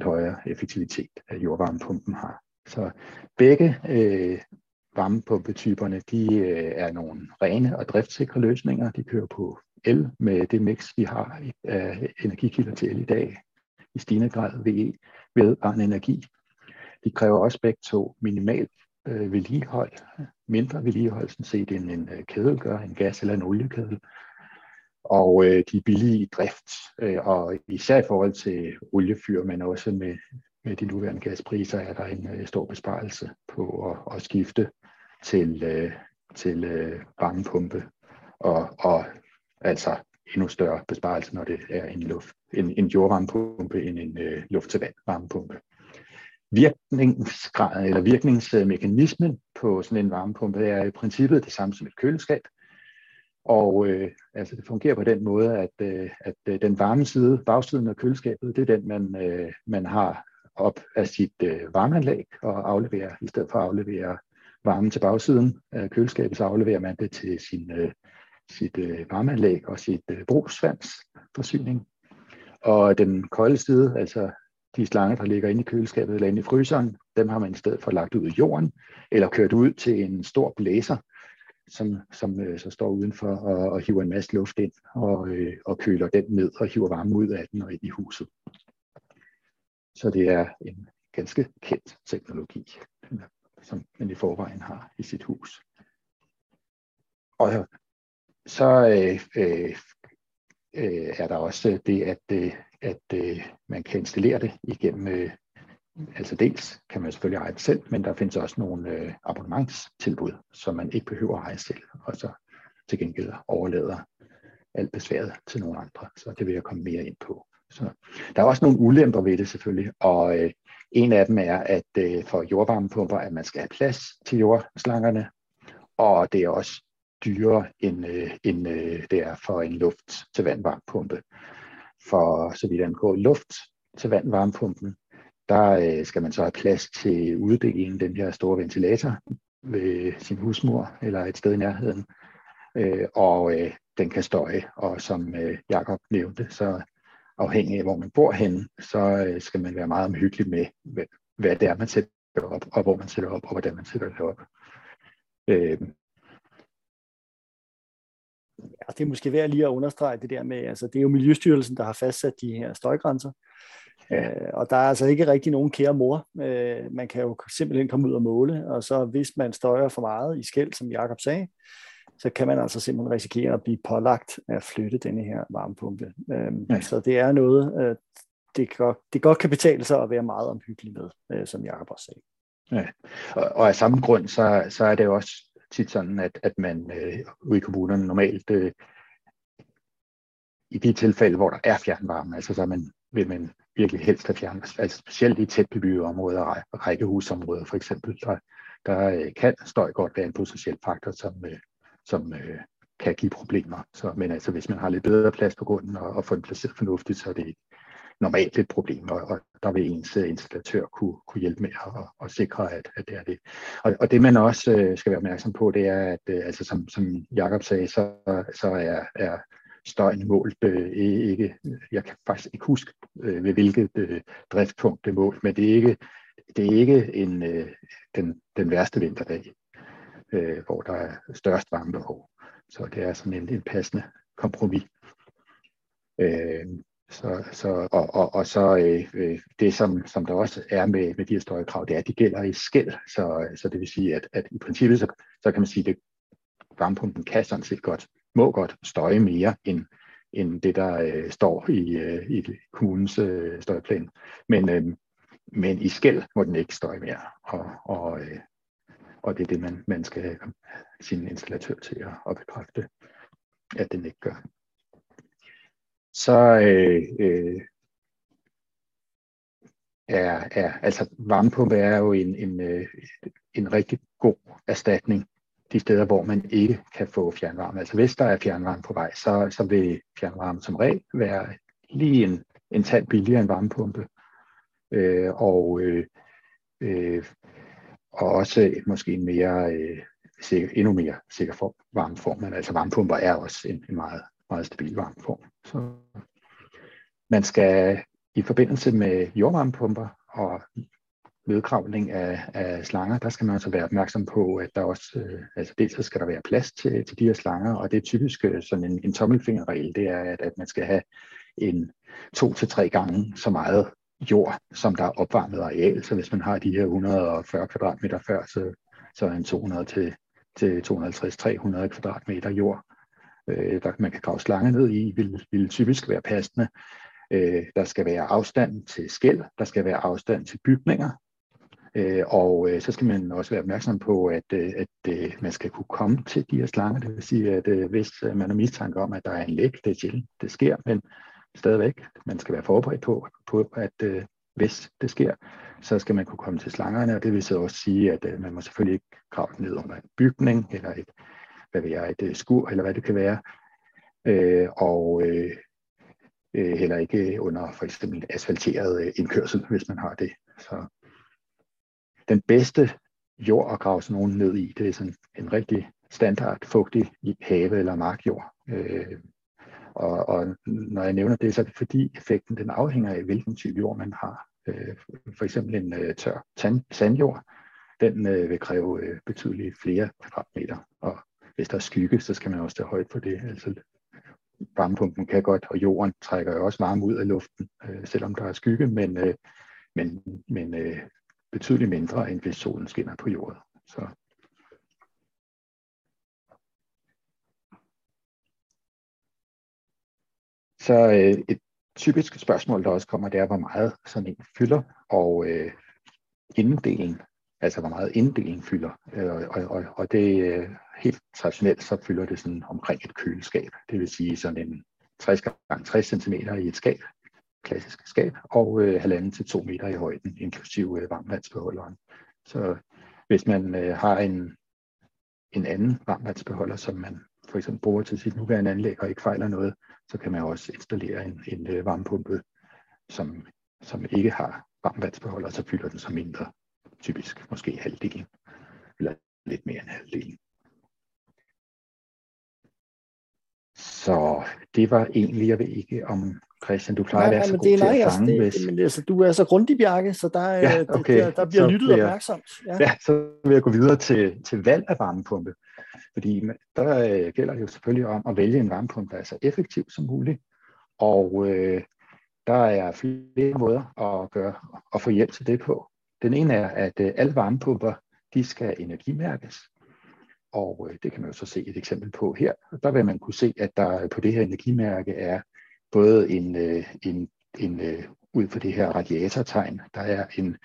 10% højere effektivitet, af jordvarmepumpen har. Så begge øh, varmepumpetyperne, de øh, er nogle rene og driftsikre løsninger. De kører på el med det mix, vi har af energikilder til el i dag, i stigende grad VE, vedvarende energi. De kræver også begge to minimal øh, vedligehold, mindre vedligehold, sådan set end en øh, kedel gør, en gas- eller en oliekedel og øh, de er billige i drift, øh, og især i forhold til oliefyr, men også med, med de nuværende gaspriser, er der en øh, stor besparelse på at, at skifte til, øh, til øh, varmepumpe, og, og altså endnu større besparelse, når det er en luft, en, en jordvarmepumpe end en øh, luft-til-vand varmepumpe. Virkningsgrad eller virkningsmekanismen på sådan en varmepumpe er i princippet det samme som et køleskab. Og øh, altså det fungerer på den måde, at, øh, at øh, den varme side, bagsiden af køleskabet, det er den, man, øh, man har op af sit øh, varmeanlæg og afleverer, i stedet for at aflevere varme til bagsiden af køleskabet, så afleverer man det til sin, øh, sit øh, varmeanlæg og sit øh, brugsvandsforsyning. Og den kolde side, altså de slanger, der ligger inde i køleskabet eller inde i fryseren, dem har man i stedet for lagt ud i jorden, eller kørt ud til en stor blæser, som, som øh, så står udenfor og, og hiver en masse luft ind og, øh, og køler den ned og hiver varme ud af den og ind i huset. Så det er en ganske kendt teknologi, som man i forvejen har i sit hus. Og så øh, øh, øh, er der også det, at, øh, at øh, man kan installere det igennem, øh, altså dels kan man selvfølgelig eje det selv, men der findes også nogle øh, abonnementstilbud, som man ikke behøver at eje selv, og så til gengæld overlader alt besværet til nogle andre. Så det vil jeg komme mere ind på. Så der er også nogle ulemper ved det selvfølgelig, og øh, en af dem er, at øh, for jordvarmepumper, at man skal have plads til jordslangerne, og det er også dyrere, end, øh, end øh, det er for en luft til vandvarmepumpe. For så vidt angår luft til vandvarmepumpen, der øh, skal man så have plads til uddelingen den her store ventilator ved sin husmor eller et sted i nærheden. Øh, og øh, den kan støje, og som øh, Jakob nævnte, så afhængig af hvor man bor henne, så øh, skal man være meget omhyggelig med, hvad, hvad det er, man sætter op, og hvor man sætter op, og hvordan man sætter det op. Øh, Ja, det er måske værd lige at understrege det der med, altså det er jo Miljøstyrelsen, der har fastsat de her støjgrænser, Ja. Øh, og der er altså ikke rigtig nogen kære mor. Øh, man kan jo simpelthen komme ud og måle, og så hvis man støjer for meget i skæld, som Jakob sagde, så kan man altså simpelthen risikere at blive pålagt at flytte denne her varmepumpe. Øh, ja. Så det er noget, øh, det, godt, det godt kan betale sig at være meget omhyggelig med, øh, som Jakob også sagde. Ja. Og, og af samme grund, så, så er det jo også tit sådan, at, at man øh, ude i kommunerne normalt øh, i de tilfælde, hvor der er fjernvarme, altså så man, vil man virkelig helst have fjernet, altså specielt i tæt bebyggede områder, rækkehusområder for eksempel, der, der øh, kan støj godt være en potentiel faktor, som, øh, som øh, kan give problemer. Så, men altså, hvis man har lidt bedre plads på grunden og, og får den placeret fornuftigt, så er det normalt et problem, og, og der vil ens installatør kunne, kunne hjælpe med at, at sikre, at, at det er det. Og, og det man også skal være opmærksom på, det er, at altså, som, som Jakob sagde, så, så er, er støjen målt øh, ikke, jeg kan faktisk ikke huske, øh, ved hvilket øh, driftpunkt det målt, men det er ikke, det er ikke en, øh, den, den værste vinterdag, øh, hvor der er størst varmebehov. Så det er sådan en, en passende kompromis. Øh, så, så, og, og, og så øh, øh, det, som, som der også er med, med de her støjkrav, det er, at de gælder i skæld. Så, så det vil sige, at, at i princippet, så, så kan man sige, at varmepumpen kan sådan set godt, må godt støje mere end, end det, der øh, står i, øh, i kommunens øh, støjplan. Men, øh, men i skæld må den ikke støje mere. Og, og, øh, og det er det, man, man skal have sin installatør til at, at bekræfte, at den ikke gør så øh, øh, er, er altså varmepumpe er jo en, en, øh, en rigtig god erstatning de steder, hvor man ikke kan få fjernvarme. Altså hvis der er fjernvarme på vej, så, så vil fjernvarme som regel være lige en, en tand billigere end varmepumpe. Øh, og, øh, øh, og også måske en mere, øh, sikker, endnu mere sikker for, varmeform. Men altså varmepumper er også en, en meget meget stabil varmeform. Så man skal i forbindelse med jordvarmepumper og nedkravling af, af slanger, der skal man altså være opmærksom på, at der også, øh, altså dels så skal der være plads til, til de her slanger, og det er typisk øh, sådan en, en tommelfingerregel, det er, at, at man skal have en to til tre gange så meget jord, som der er opvarmet areal. Så hvis man har de her 140 kvadratmeter før, så, så er en 200 til, til 250-300 kvadratmeter jord øh, der man kan grave slange ned i, vil, vil typisk være passende. Øh, der skal være afstand til skæld, der skal være afstand til bygninger, Øh, og øh, så skal man også være opmærksom på, at, øh, at man skal kunne komme til de her slanger. Det vil sige, at hvis man har mistanke om, at der er en læk, det er sjældent, det sker, men, stadigvæk. Man skal være forberedt på, på at hvis det sker, så skal man kunne komme til slangerne, og det vil så også sige, at man må selvfølgelig ikke grave ned under en bygning, eller et, hvad ved jeg, et skur, eller hvad det kan være, øh, og øh, heller ikke under for eksempel asfalteret indkørsel, hvis man har det. Så den bedste jord at grave sådan nogen ned i, det er sådan en rigtig standard fugtig have- eller markjord. Øh, og, og når jeg nævner det, så er det fordi effekten den afhænger af, hvilken type jord man har. Øh, for eksempel en øh, tør tand, sandjord, den øh, vil kræve øh, betydeligt flere kvadratmeter. Og hvis der er skygge, så skal man også tage højt for det. Altså varmepumpen kan godt, og jorden trækker jo også varme ud af luften, øh, selvom der er skygge, men, øh, men, men øh, betydeligt mindre, end hvis solen skinner på jorden. Så. Så øh, et typisk spørgsmål, der også kommer, det er, hvor meget sådan en fylder, og øh, inddelen, altså hvor meget inddelen fylder. Øh, og, og, og det er helt traditionelt, så fylder det sådan omkring et køleskab. Det vil sige sådan en 60 x 60 cm i et skab, klassisk skab, og øh, halvanden til to meter i højden, inklusive øh, varmvandsbeholderen. Så hvis man øh, har en, en anden varmvandsbeholder, som man for eksempel bruger til sit nuværende anlæg og ikke fejler noget, så kan man også installere en, en øh, varmepumpe, som, som ikke har varmvandsbeholder, så fylder den så mindre, typisk måske halvdelen, eller lidt mere end halvdelen. Så det var egentlig, jeg ved ikke om Christian, du plejer nej, at være så god det er, til nej, at fange. Altså, det, hvis... men altså, du er så grundig, Bjarke, så der, ja, okay. der, der bliver så lyttet jeg, opmærksomt. Ja. ja, så vil jeg gå videre til, til valg af varmepumpe. Fordi der øh, gælder det jo selvfølgelig om at vælge en varmepumpe, der er så effektiv som muligt. Og øh, der er flere måder at, gøre, at få hjælp til det på. Den ene er, at øh, alle varmepumper de skal energimærkes. Og øh, det kan man jo så se et eksempel på her. Der vil man kunne se, at der på det her energimærke er både en, øh, en, en øh, ud for det her radiatortegn, der er en,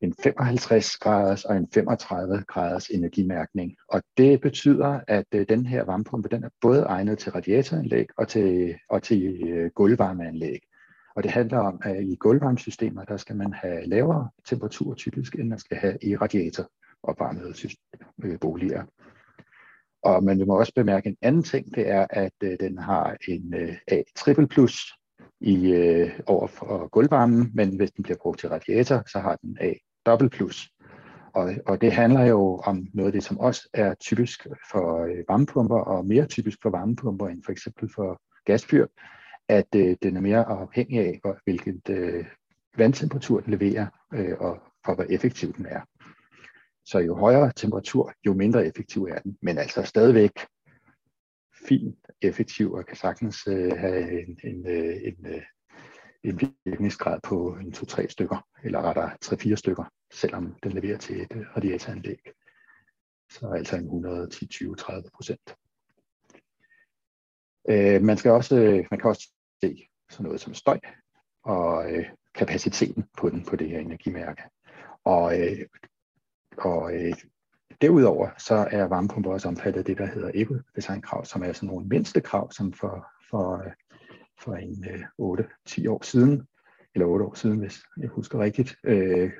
en 55 graders og en 35 graders energimærkning. Og det betyder, at øh, den her varmepumpe den er både egnet til radiatoranlæg og til, og til øh, gulvvarmeanlæg. Og det handler om, at i gulvvarmesystemer, der skal man have lavere temperatur typisk, end man skal have i radiator opvarmede øh, boliger. Og man må også bemærke en anden ting, det er, at øh, den har en øh, A triple plus i øh, over for gulvvarmen, men hvis den bliver brugt til radiator, så har den A dobbelt plus. Og, og det handler jo om noget af det, som også er typisk for øh, varmepumper, og mere typisk for varmepumper end for eksempel for gasfyr, at øh, den er mere afhængig af, hvilket øh, vandtemperatur den leverer, øh, og for hvor effektiv den er. Så jo højere temperatur, jo mindre effektiv er den, men altså stadigvæk fint effektiv og kan sagtens øh, have en, en, øh, en, øh, en virkningsgrad på en 2-3 stykker, eller rettere 3-4 stykker, selvom den leverer til et øh, radiatoranlæg. Så altså en 110, 20, 30 procent. Øh, man, skal også, øh, man kan også se sådan noget som støj og øh, kapaciteten på den på det her energimærke. Og øh, og øh, derudover så er varmepumper også omfattet af det, der hedder ekodesignkrav, som er sådan nogle mindste krav, som for, for, øh, for en øh, 8-10 år siden, eller 8 år siden, hvis jeg husker rigtigt, øh,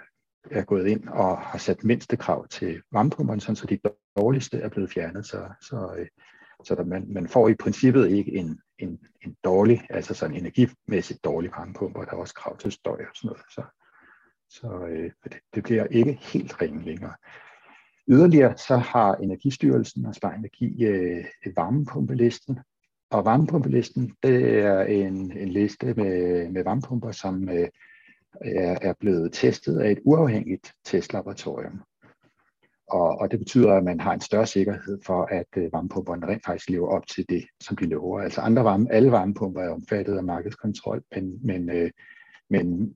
er gået ind og har sat mindste krav til varmepumperne, sådan så de dårligste er blevet fjernet, så, så, øh, så der, man, man får i princippet ikke en, en, en dårlig, altså sådan energimæssigt dårlig varmepumper, der er også krav til støj og sådan noget. Så, så øh, det, det bliver ikke helt ringe længere. Yderligere så har Energistyrelsen og Spar Energi øh, varmepumpelisten, og varmepumpelisten det er en, en liste med, med varmepumper, som øh, er, er blevet testet af et uafhængigt testlaboratorium. Og, og det betyder, at man har en større sikkerhed for, at øh, varmepumperne rent faktisk lever op til det, som de lover. Altså andre varme, alle varmepumper er omfattet af markedskontrol, men, men, øh, men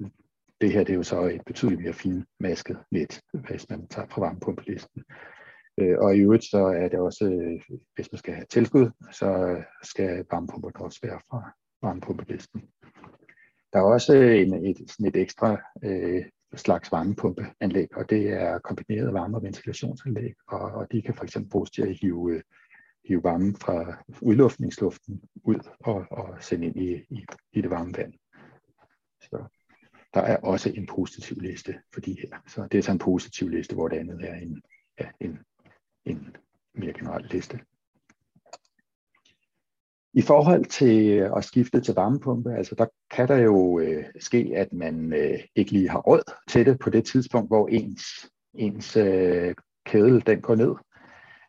det her det er jo så et betydeligt mere finmasket net, hvis man tager fra varmepumpelisten. Øh, og i øvrigt så er det også, øh, hvis man skal have tilskud, så skal varmepumperne også være fra varmepumpelisten. Der er også en, et, sådan et ekstra øh, slags varmepumpeanlæg, og det er kombineret varme- og ventilationsanlæg, og, og de kan for eksempel bruges til at hive hive varme fra udluftningsluften ud og, og sende ind i, i, i det varme vand. Der er også en positiv liste for de her. Så det er så en positiv liste, hvor det andet er en, ja, en, en mere generel liste. I forhold til at skifte til varmepumpe, altså der kan der jo øh, ske, at man øh, ikke lige har råd til det på det tidspunkt, hvor ens, ens øh, kæde den går ned,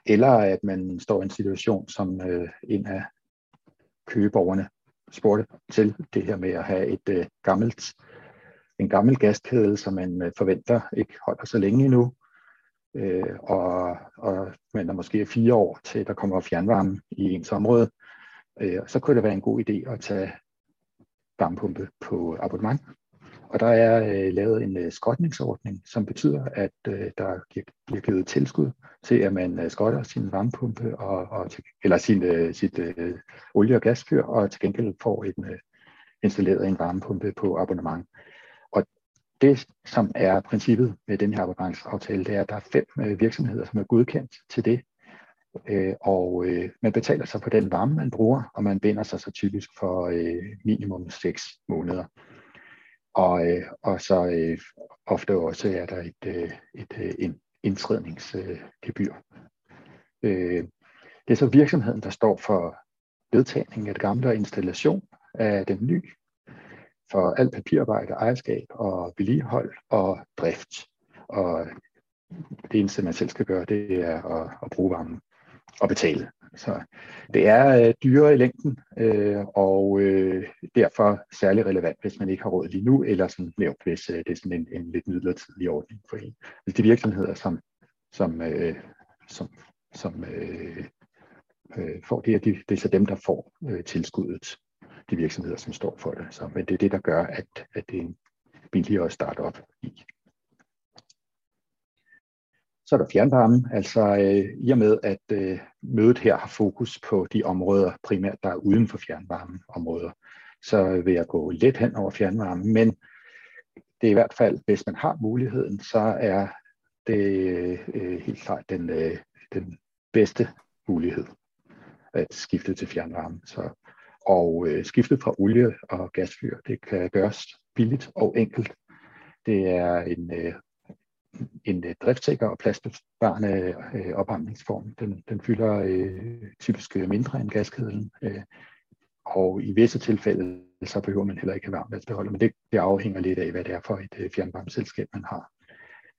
eller at man står i en situation, som øh, en af købeborgerne spurgte til det her med at have et øh, gammelt, en gammel gaskæde, som man øh, forventer ikke holder så længe endnu, øh, og, og man er måske fire år til, der kommer fjernvarme i ens område, øh, så kunne det være en god idé at tage varmepumpe på abonnement. Og der er øh, lavet en øh, skrotningsordning, som betyder, at øh, der bliver givet tilskud til, at man øh, skrotter sin varmepumpe og, og til, eller sin, øh, sit øh, olie- og gasfyr, og til gengæld får en, øh, installeret en varmepumpe på abonnement. Øh, det, som er princippet med den her abonnementsaftale, det er, at der er fem øh, virksomheder, som er godkendt til det, Øh, og øh, man betaler sig på den varme, man bruger, og man binder sig så typisk for øh, minimum 6 måneder. Og, øh, og så øh, ofte også er der et, øh, et, øh, en indtrædningsgebyr. Øh, det er så virksomheden, der står for vedtagning af det gamle og installation af den nye, for alt papirarbejde, ejerskab og vedligehold og drift. Og det eneste, man selv skal gøre, det er at, at bruge varmen og betale. Så det er øh, dyrere i længden, øh, og øh, derfor særlig relevant, hvis man ikke har råd lige nu, eller som nævnt, hvis øh, det er sådan en, en lidt midlertidig ordning for en. Hvis de virksomheder, som, som, øh, som, som øh, øh, får det, det, det er så dem, der får øh, tilskuddet, de virksomheder, som står for det. Så, men det er det, der gør, at, at det er billigere at starte op i. Så er der fjernvarme, altså øh, i og med, at øh, mødet her har fokus på de områder primært, der er uden for fjernvarmeområder, så vil jeg gå lidt hen over fjernvarme, men det er i hvert fald, hvis man har muligheden, så er det øh, helt klart den, øh, den bedste mulighed at skifte til fjernvarme. Så, og øh, skiftet fra olie og gasfyr, det kan gøres billigt og enkelt. Det er en øh, en øh, driftsikker og pladsbesparende øh, opvarmningsform. Den, den fylder øh, typisk mindre end gaskedlen, øh, og i visse tilfælde så behøver man heller ikke have varmvandsbeholder, men det, det afhænger lidt af, hvad det er for et øh, fjernvarmeselskab, man har.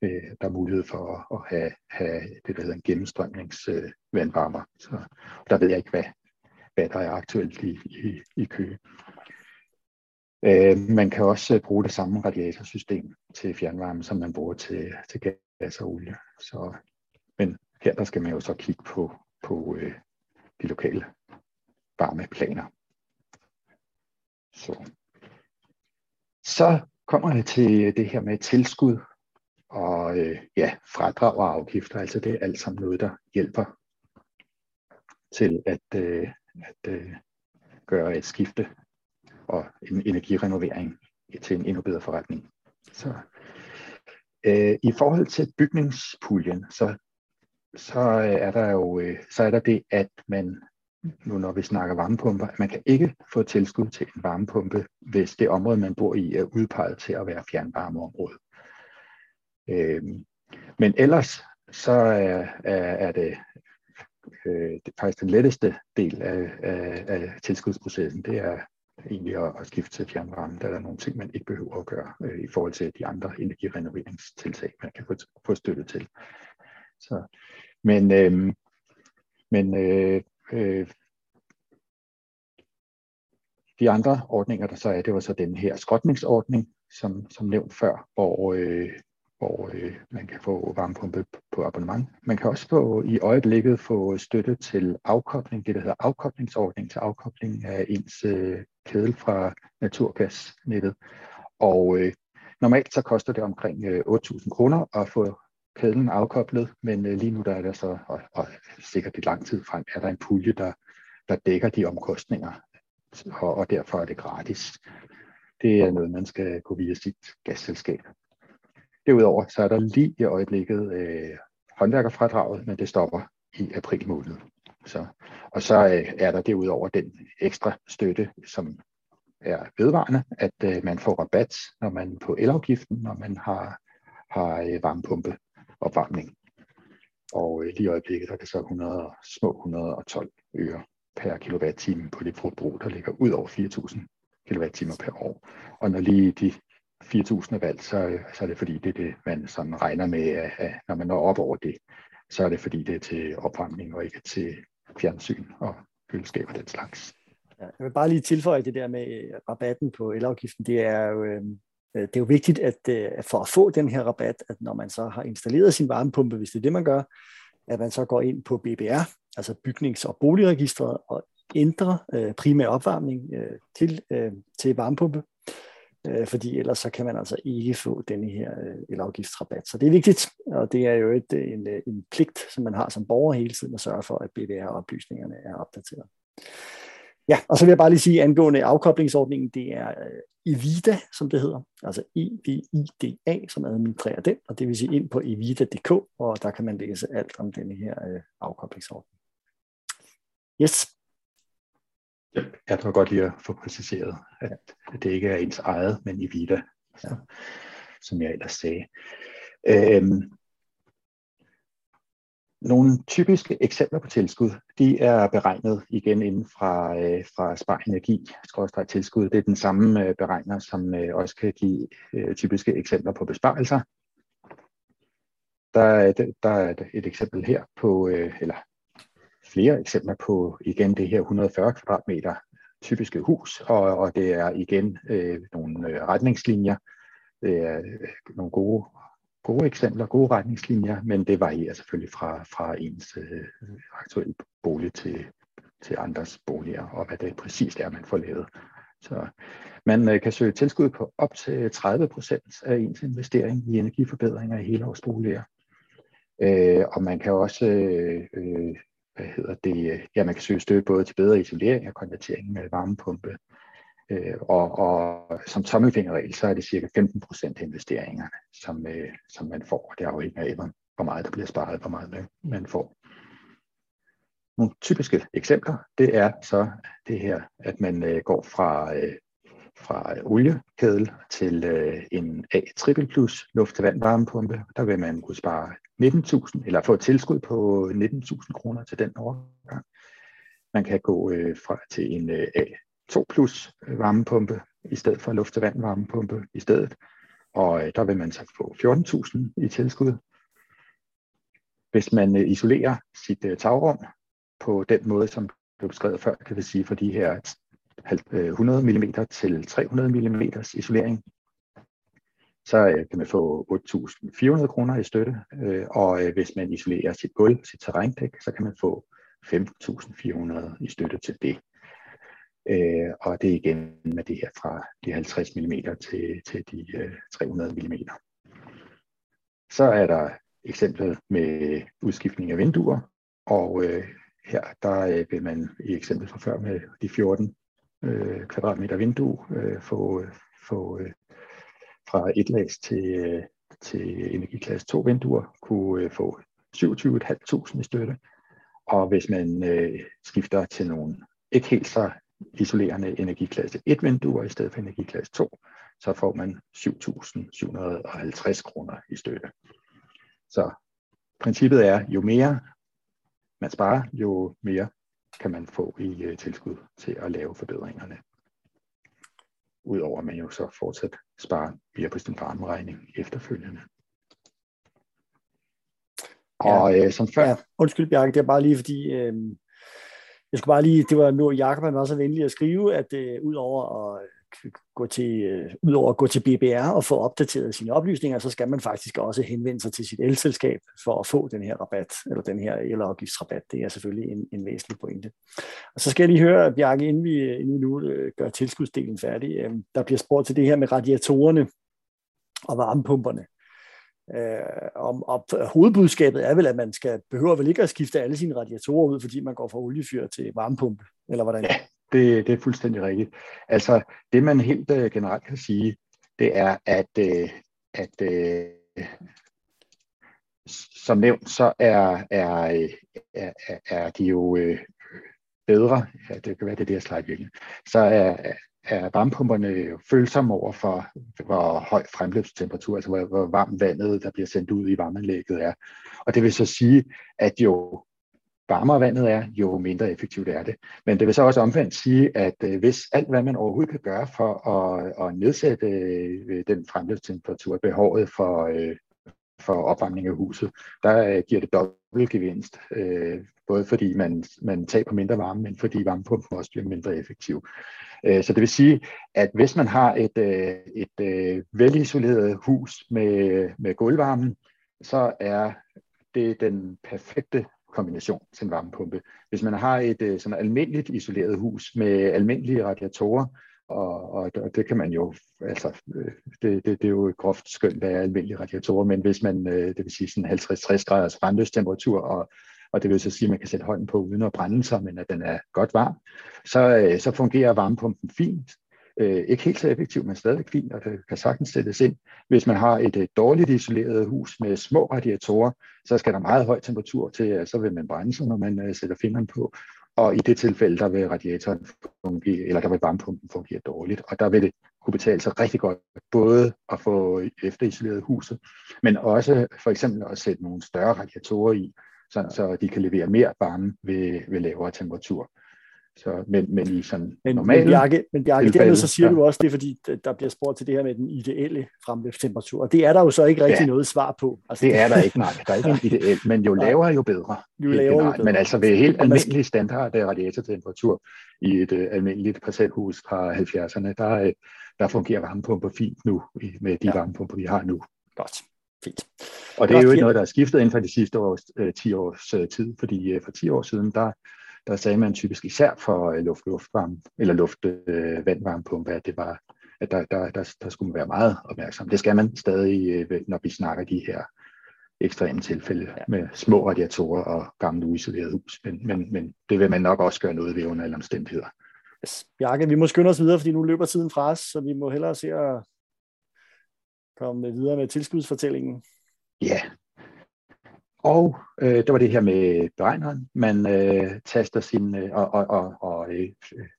Øh, der er mulighed for at, at have, have det, der hedder en gennemstrømningsvandvarmer. Øh, så der ved jeg ikke, hvad, hvad der er aktuelt i, i, i Køge. Øh, man kan også øh, bruge det samme radiatorsystem til fjernvarme, som man bruger til, til gas og olie. Så, men her der skal man jo så kigge på, på øh, de lokale varmeplaner. Så. så kommer jeg til det her med tilskud og øh, ja, fradrag og afgifter. Altså det er alt sammen noget, der hjælper til at, øh, at øh, gøre et skifte og en energirenovering til en endnu bedre forretning. Så, øh, I forhold til bygningspuljen, så, så er der jo øh, så er der det, at man nu når vi snakker varmepumper, at man kan ikke få tilskud til en varmepumpe, hvis det område, man bor i, er udpeget til at være fjernvarmeområde. Øh, men ellers så er, er, er det, øh, det faktisk den letteste del af, af, af tilskudsprocessen, det er egentlig at, at skifte til fjernvarme, der er nogle ting, man ikke behøver at gøre øh, i forhold til de andre energirenoveringstiltag, man kan få, få støtte til. Så, men øh, men øh, øh, de andre ordninger, der så er, det var så den her skrotningsordning, som, som nævnt før, hvor, øh, hvor øh, man kan få varmepumpe på abonnement. Man kan også få i øjeblikket få støtte til afkobling, det der hedder afkoblingsordning til afkobling af ens øh, kedel fra naturgasnettet. Og øh, normalt så koster det omkring øh, 8.000 kroner at få kedlen afkoblet, men øh, lige nu der er der så, og, og sikkert i lang tid frem, er der en pulje, der, der dækker de omkostninger, og, og derfor er det gratis. Det er noget, man skal gå via sit gasselskab. Derudover så er der lige i øjeblikket øh, håndværkerfradraget, men det stopper i april måned. Så, og så øh, er der derudover den ekstra støtte, som er vedvarende, at øh, man får rabat, når man på elafgiften, når man har, har øh, varmepumpe opvarmning. Og øh, lige i øjeblikket der er det så 100, små 112 øre per kilowatt-time på det forbrug, der ligger ud over 4.000 kWh per år. Og når lige de 4.000 er valgt, så, så er det fordi, det er det, man sådan regner med, at når man når op over det, så er det fordi, det er til opvarmning og ikke til fjernsyn og køleskab og den slags. Ja, jeg vil bare lige tilføje det der med øh, rabatten på elafgiften. Det er jo, øh, øh det er jo vigtigt, at øh, for at få den her rabat, at når man så har installeret sin varmepumpe, hvis det er det, man gør, at man så går ind på BBR, altså bygnings- og boligregistret, og ændrer øh, primær opvarmning øh, til, øh, til varmepumpe, øh, fordi ellers så kan man altså ikke få denne her øh, elafgiftsrabat. Så det er vigtigt, og det er jo et, øh, en, øh, en pligt, som man har som borger hele tiden at sørge for, at BVR-oplysningerne er opdateret. Ja, og så vil jeg bare lige sige angående afkoblingsordningen, det er øh, Evida, som det hedder, altså E-V-I-D-A, som administrerer den, og det vil sige ind på evida.dk, og der kan man læse alt om denne her øh, afkoblingsordning. Yes. Ja, jeg tror godt lige at få præciseret, at det ikke er ens eget, men Evida, ja. Altså, som jeg ellers sagde. Øhm, nogle typiske eksempler på tilskud, de er beregnet igen inden fra, øh, fra Spar Energi, tilskud. Det er den samme øh, beregner, som øh, også kan give øh, typiske eksempler på besparelser. Der er, der er et eksempel her på, øh, eller flere eksempler på igen det her 140 kvadratmeter typiske hus, og, og det er igen øh, nogle øh, retningslinjer, det er øh, nogle gode gode eksempler, gode retningslinjer, men det varierer selvfølgelig fra, fra ens øh, aktuelle bolig til, til andres boliger, og hvad det præcis er, man får lavet. Så man øh, kan søge tilskud på op til 30 procent af ens investering i energiforbedringer i helårsboliger. Øh, og man kan også øh, øh hvad hedder det, ja, man kan søge støtte både til bedre isolering og konvertering med varmepumpe, Øh, og, og som tommelfingerregel, så er det cirka 15 procent af investeringerne, som, øh, som man får. Det afhænger af, hvor meget der bliver sparet, hvor meget øh, man får. Nogle typiske eksempler, det er så det her, at man øh, går fra, øh, fra oliekedel til øh, en A triple plus luft til vand varmepumpe. Der vil man kunne spare 19.000 eller få et tilskud på 19.000 kroner til den overgang. Man kan gå øh, fra til en øh, A 2 plus øh, varmepumpe i stedet for luft- og vand varmepumpe i stedet. Og øh, der vil man så få 14.000 i tilskud. Hvis man øh, isolerer sit øh, tagrum på den måde, som blev beskrevet før, kan vi sige for de her 100 øh, mm til 300 mm isolering, så øh, kan man få 8.400 kroner i støtte. Øh, og øh, hvis man isolerer sit gulv, sit terrændæk, så kan man få 15.400 i støtte til det. Øh, og det er igen med det her fra de 50 mm til, til de øh, 300 mm. Så er der eksemplet med udskiftning af vinduer, og øh, her der øh, vil man i eksemplet fra før med de 14 øh, kvadratmeter vindue øh, få, få øh, fra et lags til, øh, til energiklasse 2 vinduer kunne øh, få 27.500 i støtte. Og hvis man øh, skifter til nogle ikke helt så isolerende energiklasse 1 vinduer i stedet for energiklasse 2, så får man 7.750 kroner i støtte. Så princippet er, jo mere man sparer, jo mere kan man få i øh, tilskud til at lave forbedringerne. Udover at man jo så fortsat sparer mere på sin varmeregning efterfølgende. Og ja. øh, som før... Ja, undskyld Bjarke, det er bare lige fordi, øh, jeg skulle bare lige, det var nu, Jacob han var så venlig at skrive, at øh, udover at gå til, øh, udover at gå til BBR og få opdateret sine oplysninger, så skal man faktisk også henvende sig til sit elselskab for at få den her rabat, eller den her elafgiftsrabat. Det er selvfølgelig en, en væsentlig pointe. Og så skal jeg lige høre, Bjarke, inden vi, inden vi nu øh, gør tilskudsdelen færdig, øh, der bliver spurgt til det her med radiatorerne og varmepumperne. Øh, om, og hovedbudskabet er vel, at man skal behøver vel ikke at skifte alle sine radiatorer ud, fordi man går fra oliefyr til varmepumpe, eller hvordan? Ja, det, det er fuldstændig rigtigt. Altså, det man helt øh, generelt kan sige, det er, at, øh, at øh, som nævnt, så er, øh, er, er, er de jo øh, bedre, ja, det kan være det der slide virkelig, så er, er varmepumperne følsomme over for, hvor høj fremløbstemperatur, altså hvor, hvor varmt vandet, der bliver sendt ud i varmeanlægget er. Og det vil så sige, at jo varmere vandet er, jo mindre effektivt er det. Men det vil så også omvendt sige, at øh, hvis alt, hvad man overhovedet kan gøre for at, at nedsætte øh, den fremløbstemperatur, behovet for, øh, for opvarmning af huset, der giver det dobbelt gevinst. Både fordi man, man taber mindre varme, men fordi varmepumpen også bliver mindre effektiv. Så det vil sige, at hvis man har et, et velisoleret hus med, med gulvvarmen, så er det den perfekte kombination til en varmepumpe. Hvis man har et øh, sådan almindeligt isoleret hus med almindelige radiatorer, og, og, og det kan man jo, altså, øh, det, det, det er jo et groft skøn, hvad er almindelige radiatorer, men hvis man, øh, det vil sige sådan 50-60 graders brandløstemperatur og og det vil så sige, at man kan sætte hånden på uden at brænde sig, men at den er godt varm, så, så fungerer varmepumpen fint. Øh, ikke helt så effektivt, men stadig fint, og det kan sagtens sættes ind. Hvis man har et, øh, dårligt isoleret hus med små radiatorer, så skal der meget høj temperatur til, så vil man brænde sig, når man øh, sætter fingeren på. Og i det tilfælde, der vil radiatoren fungere, eller der vil varmepumpen fungere dårligt, og der vil det kunne betale sig rigtig godt, både at få efterisoleret huset, men også for eksempel at sætte nogle større radiatorer i, sådan, så de kan levere mere varme ved, ved lavere temperatur. Så, men, men i sådan men, normale men Bjarke, men Bjarke dermed så siger ja. du også, det er fordi, der bliver spurgt til det her med den ideelle fremløbstemperatur, og det er der jo så ikke rigtig ja. noget svar på. Altså, det er der ikke, nej. Der er ikke en ideel, men jo lavere, jo bedre. Jo lavere, jo bedre. Men altså ved helt almindelig standard af radiatortemperatur i et uh, almindeligt parcelhus fra 70'erne, der, uh, der fungerer varmepumper fint nu med de ja. varmepumper, vi har nu. Godt. Fint. Og det er jo ikke noget, der er skiftet inden for de sidste års, øh, 10 års øh, tid, fordi øh, for 10 år siden, der, der sagde man typisk især for øh, luft, luftvarme, eller luft øh, vandvarmepumpe, at det var at der, der, der, der skulle man være meget opmærksom. Det skal man stadig, øh, når vi snakker de her ekstreme tilfælde ja. med små radiatorer og gamle uisolerede hus. Men, men, men det vil man nok også gøre noget ved under alle omstændigheder. Yes. Bjarke, vi må skynde os videre, fordi nu løber tiden fra os, så vi må hellere se at komme videre med tilskudsfortællingen. Ja, og øh, det var det her med beregneren. Man øh, taster sin øh, og, og, og, og øh,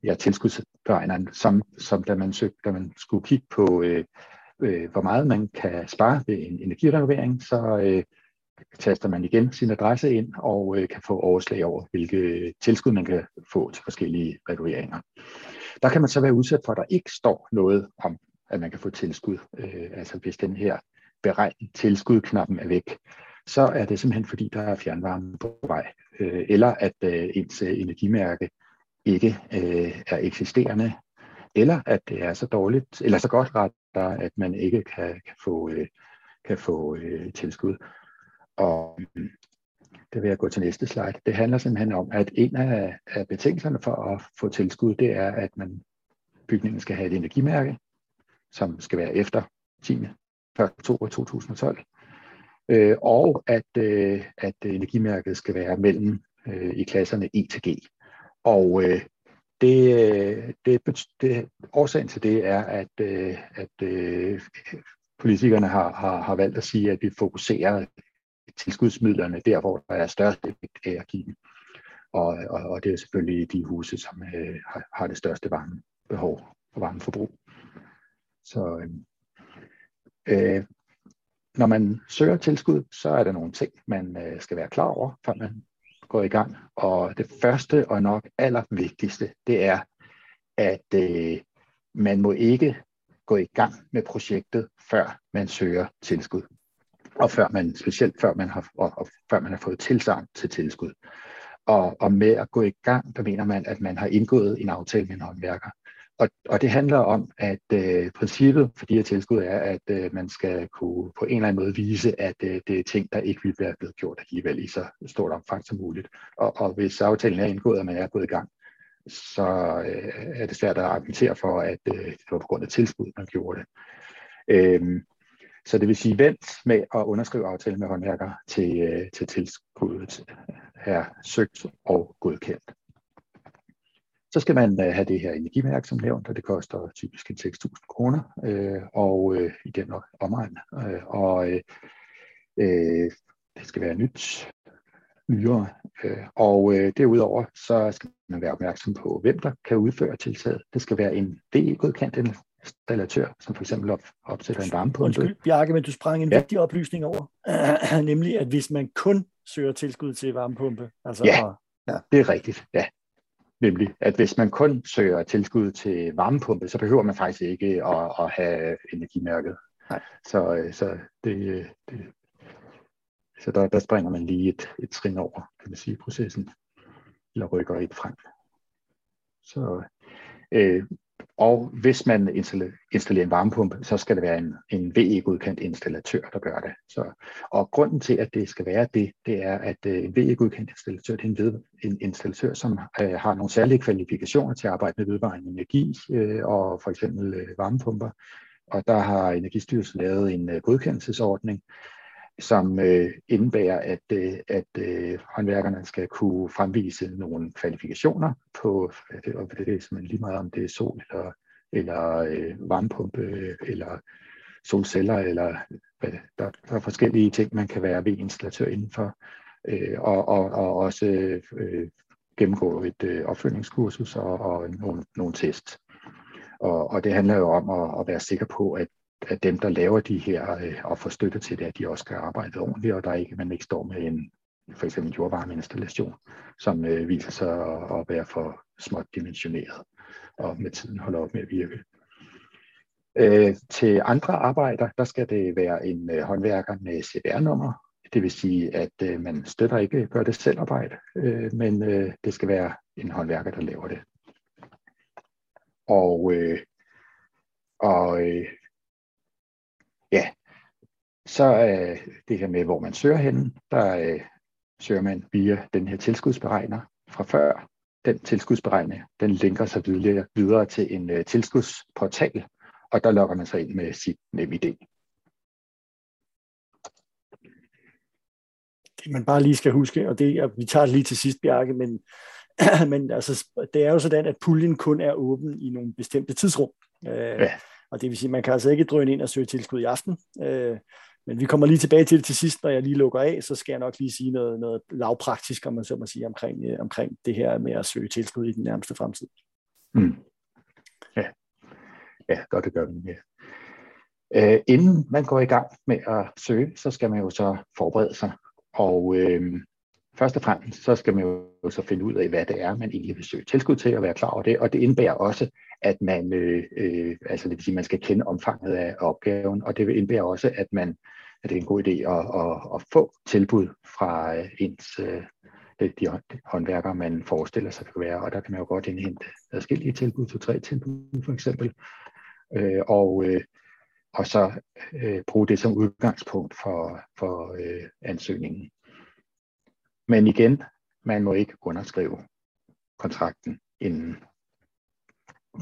ja, tilskudsberegneren, som, som da man søg, da man skulle kigge på, øh, øh, hvor meget man kan spare ved en energirenovering, så øh, taster man igen sin adresse ind og øh, kan få overslag over, hvilke tilskud man kan få til forskellige renoveringer. Der kan man så være udsat for, at der ikke står noget om at man kan få tilskud. Øh, altså hvis den her beregn tilskud-knappen er væk, så er det simpelthen fordi, der er fjernvarme på vej, øh, eller at øh, ens øh, energimærke ikke øh, er eksisterende, eller at det er så dårligt, eller så godt retter, at man ikke kan, kan få, øh, kan få øh, tilskud. Og mm, det vil jeg gå til næste slide. Det handler simpelthen om, at en af, af betingelserne for at få tilskud, det er, at man bygningen skal have et energimærke, som skal være efter 10. 1. oktober 2012, øh, og at, øh, at energimærket skal være mellem øh, i klasserne E til G. Og øh, det, øh, det, det, årsagen til det er, at, øh, at øh, politikerne har, har, har valgt at sige, at vi fokuserer tilskudsmidlerne der, hvor der er størst effekt af at give. Og, og, og det er selvfølgelig de huse, som øh, har, har det største varmebehov og varmeforbrug. Så øh, øh når man søger tilskud, så er der nogle ting, man øh, skal være klar over, før man går i gang. Og det første og nok allervigtigste, det er, at øh, man må ikke gå i gang med projektet, før man søger tilskud. Og før man, specielt før man har, og, og før man har fået tilsagn til tilskud. Og, og med at gå i gang, der mener man, at man har indgået en aftale med en håndværker. Og, og det handler om, at øh, princippet for de her tilskud er, at øh, man skal kunne på en eller anden måde vise, at øh, det er ting, der ikke vil være blevet gjort alligevel i så stort omfang som muligt. Og, og hvis aftalen er indgået, og man er gået i gang, så øh, er det svært at argumentere for, at øh, det var på grund af tilskud, man gjorde det. Øhm, så det vil sige, vent med at underskrive aftalen med håndværker til, øh, til tilskuddet er søgt og godkendt. Så skal man øh, have det her energimærke, som nævnt, og det koster typisk 6.000 kroner, øh, og øh, i den omegn. Øh, og øh, øh, det skal være nyt, nyere. Øh, og øh, derudover så skal man være opmærksom på, hvem der kan udføre tiltaget. Det skal være en VE-godkendt installatør, som for eksempel op, opsætter en varmepumpe. Undskyld, Bjarke, men du sprang en ja. vigtig oplysning over, nemlig at hvis man kun søger tilskud til varmepumpe, altså ja, og, ja, det er rigtigt, ja. Nemlig, at hvis man kun søger tilskud til varmepumpe, så behøver man faktisk ikke at, at have energimærket. Nej. Så, øh, så, det, det, så der, der springer man lige et, et trin over, kan man sige, processen, eller rykker et frem. Så, øh, og hvis man installerer en varmepumpe, så skal det være en, en VE-godkendt installatør, der gør det. Så, og grunden til, at det skal være det, det er, at øh, en VE-godkendt installatør, det er en, ved, en installatør, som øh, har nogle særlige kvalifikationer til at arbejde med vedvarende energi øh, og for eksempel øh, varmepumper. Og der har Energistyrelsen lavet en øh, godkendelsesordning, som øh, indebærer, at, øh, at øh, håndværkerne skal kunne fremvise nogle kvalifikationer på, øh, og det er simpelthen lige meget om det er sol eller, eller øh, varmepumpe øh, eller solceller, eller hvad, der, der er forskellige ting, man kan være ved-installatør indenfor, øh, og, og, og også øh, gennemgå et øh, opfølgningskursus og, og nogle, nogle tests. Og, og det handler jo om at, at være sikker på, at at dem, der laver de her øh, og får støtte til det, at de også skal arbejde ordentligt, og der ikke, man ikke står med en for eksempel jordvarmeinstallation, som øh, viser sig at, at være for småt dimensioneret, og med tiden holder op med at virke. Øh, til andre arbejder, der skal det være en øh, håndværker med CVR-nummer. Det vil sige, at øh, man støtter ikke gør det selv arbejde, øh, men øh, det skal være en håndværker, der laver det. Og, øh, og øh, Ja, så øh, det her med, hvor man søger hen, der øh, søger man via den her tilskudsberegner fra før. Den tilskudsberegner, den linker sig videre, videre til en øh, tilskudsportal, og der logger man sig ind med sit NemID. Det man bare lige skal huske, og det, og vi tager det lige til sidst, Bjarke, men, men altså, det er jo sådan, at puljen kun er åben i nogle bestemte tidsrum. Øh, ja. Og det vil sige, at man kan altså ikke drøne ind og søge tilskud i aften. Øh, men vi kommer lige tilbage til det til sidst, når jeg lige lukker af, så skal jeg nok lige sige noget, noget lavpraktisk, om man så må sige, omkring, øh, omkring det her med at søge tilskud i den nærmeste fremtid. Mm. Ja. ja, godt det gør vi. Ja. Øh, inden man går i gang med at søge, så skal man jo så forberede sig. Og øh, først og fremmest, så skal man jo så finde ud af, hvad det er, man egentlig vil søge tilskud til, og være klar over det. Og det indebærer også, at man, øh, øh, altså det vil sige, man skal kende omfanget af opgaven, og det vil indebære også, at man, at det er en god idé at, at, at få tilbud fra øh, ens øh, de håndværkere, man forestiller sig, det kan være, og der kan man jo godt indhente forskellige tilbud, to-tre tilbud for eksempel, øh, og, øh, og så øh, bruge det som udgangspunkt for, for øh, ansøgningen. Men igen, man må ikke underskrive kontrakten inden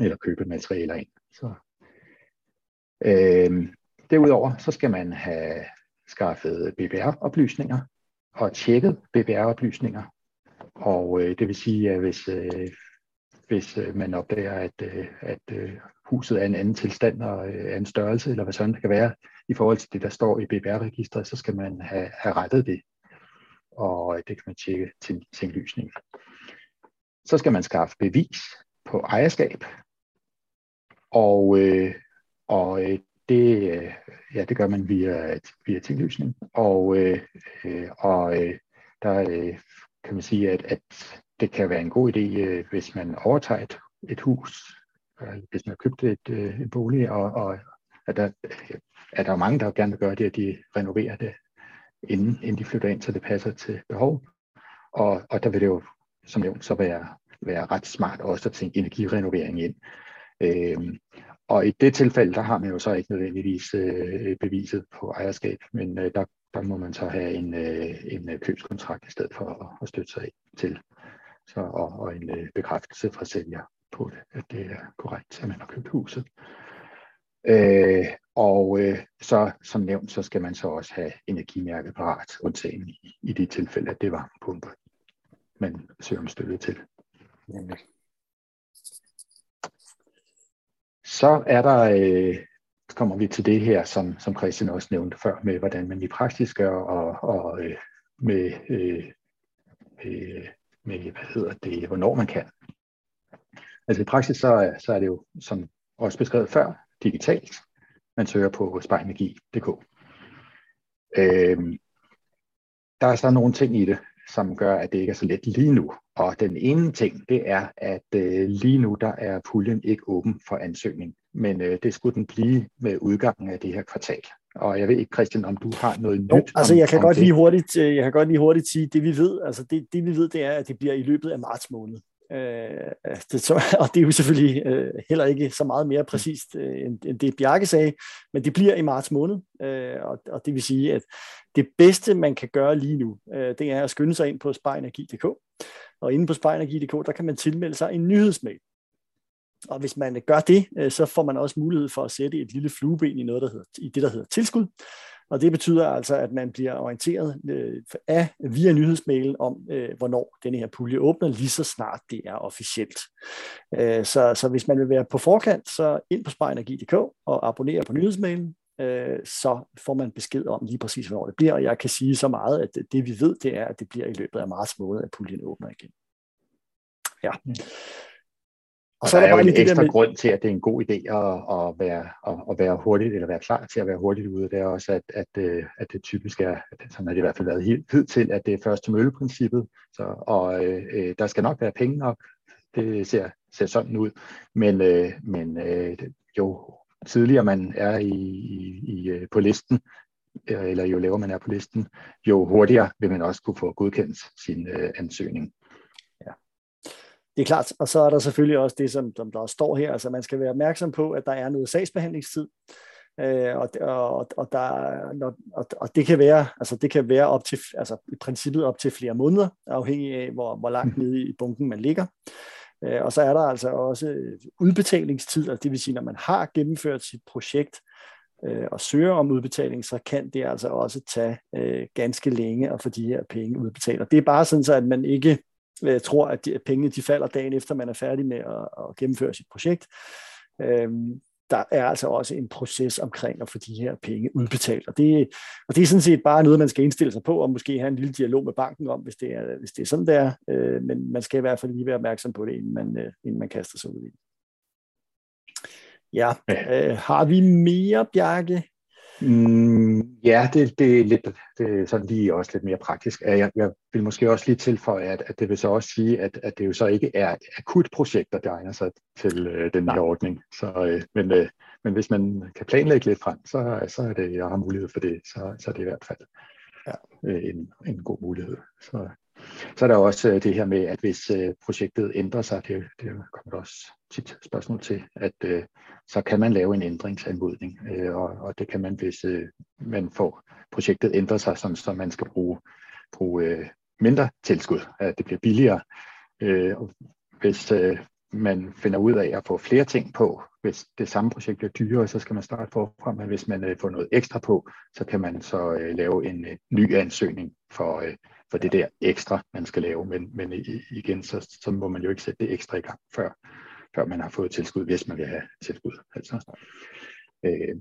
eller købe materialer ind. Så, øh, derudover så skal man have skaffet BBR-oplysninger og tjekket BBR-oplysninger. Og øh, det vil sige, at hvis, øh, hvis øh, man opdager, at, øh, at øh, huset er en anden tilstand og øh, anden størrelse, eller hvad sådan det kan være, i forhold til det, der står i BBR-registret, så skal man have, have rettet det. Og øh, det kan man tjekke til tinglysning. Så skal man skaffe bevis på ejerskab. Og, øh, og øh, det, øh, ja, det gør man via, via tinglysning. Og, øh, øh, og øh, der øh, kan man sige, at, at det kan være en god idé, øh, hvis man overtager et, et hus, øh, hvis man har købt et, øh, en bolig, og, og at der, at der er mange, der gerne vil gøre det, at de renoverer det, inden, inden de flytter ind, så det passer til behov. Og, og der vil det jo, som nævnt, så være være ret smart også at tænke energirenovering ind. Øhm, og i det tilfælde, der har man jo så ikke nødvendigvis øh, beviset på ejerskab, men øh, der, der må man så have en, øh, en øh, købskontrakt i stedet for at, at støtte sig til. Så, og, og en øh, bekræftelse fra sælger på det, at det er korrekt, at man har købt huset. Øh, og øh, så som nævnt, så skal man så også have energimærket parat, undtagen i, i de tilfælde, at det var pumpe, man søger om støtte til. Så er der, øh, kommer vi til det her, som, som Christian også nævnte før, med hvordan man i praksis gør, og, og øh, med, øh, øh, med, hvad hedder det, hvornår man kan. Altså i praksis, så, så er det jo, som også beskrevet før, digitalt. Man søger på spejlenergi.dk. Øh, der er så nogle ting i det, som gør, at det ikke er så let lige nu. Og den ene ting, det er, at øh, lige nu der er puljen ikke åben for ansøgning, men øh, det skulle den blive med udgangen af det her kvartal. Og jeg ved ikke, Christian, om du har noget nyt. Jo, altså om, jeg kan godt det. lige hurtigt, øh, jeg kan godt lige hurtigt sige, det vi ved, altså det, det vi ved, det er, at det bliver i løbet af marts måned. Øh, altså, det, så, og det er jo selvfølgelig øh, heller ikke så meget mere præcist, øh, end, end det Bjarke sagde, men det bliver i marts måned, øh, og, og det vil sige, at det bedste, man kan gøre lige nu, øh, det er at skynde sig ind på sparenergi.dk, og inde på sparenergi.dk, der kan man tilmelde sig en nyhedsmail. Og hvis man gør det, øh, så får man også mulighed for at sætte et lille flueben i, noget, der hedder, i det, der hedder tilskud. Og det betyder altså, at man bliver orienteret øh, af via nyhedsmailen om, øh, hvornår denne her pulje åbner, lige så snart det er officielt. Øh, så, så hvis man vil være på forkant, så ind på sparenergi.dk og abonnere på nyhedsmailen, øh, så får man besked om lige præcis, hvornår det bliver. Og jeg kan sige så meget, at det vi ved, det er, at det bliver i løbet af marts måned, at puljen åbner igen. Ja. Mm. Og, så er der, der er jo en ekstra med... grund til, at det er en god idé at, at, være, at, at være hurtigt, eller være klar til at være hurtigt ude. Det er også, at, at, øh, at det typisk er, sådan har det i hvert fald været helt til, at det er først til mølleprincippet. Så, og øh, øh, der skal nok være penge nok. Det ser, ser sådan ud. Men, øh, men øh, jo tidligere man er i, i, i, øh, på listen, eller jo lavere man er på listen, jo hurtigere vil man også kunne få godkendt sin øh, ansøgning det er klart, og så er der selvfølgelig også det, som, som der står her, altså man skal være opmærksom på, at der er noget sagsbehandlingstid, øh, og, og, og, der, når, og, og det kan være, altså det kan være op til, altså i princippet op til flere måneder, afhængig af, hvor, hvor langt mhm. nede i bunken man ligger. Øh, og så er der altså også udbetalingstid, altså det vil sige, når man har gennemført sit projekt, øh, og søger om udbetaling, så kan det altså også tage øh, ganske længe at få de her penge udbetalt. Og det er bare sådan så, at man ikke jeg tror, at, de, at pengene de falder dagen efter, man er færdig med at, at gennemføre sit projekt. Øhm, der er altså også en proces omkring at få de her penge udbetalt. Og det, og det er sådan set bare noget, man skal indstille sig på, og måske have en lille dialog med banken om, hvis det er, hvis det er sådan, der. Øh, men man skal i hvert fald lige være opmærksom på det, inden man, øh, inden man kaster sig ud i det. Ja, øh, har vi mere, Bjarke? Mm, ja, det, det er lidt det er sådan lige også lidt mere praktisk. Jeg, jeg vil måske også lige tilføje, at, at det vil så også sige, at, at det jo så ikke er akut projekt, der egner sig til øh, den her ordning. Så, øh, men, øh, men hvis man kan planlægge lidt frem, så, så er det, jeg har mulighed for det, så, så er det i hvert fald ja. øh, en, en god mulighed. Så, så er der også øh, det her med, at hvis øh, projektet ændrer sig, det, det kommer der også tit spørgsmål til, at øh, så kan man lave en ændringsanmodning, og, og det kan man, hvis man får projektet ændrer sig, som, så man skal bruge, bruge mindre tilskud, at det bliver billigere. hvis man finder ud af at få flere ting på, hvis det samme projekt bliver dyrere, så skal man starte forfra, men hvis man får noget ekstra på, så kan man så lave en ny ansøgning for for det der ekstra, man skal lave. Men, men igen, så, så må man jo ikke sætte det ekstra i gang, før, før man har fået tilskud, hvis man vil have tilskud. Altså. Øh,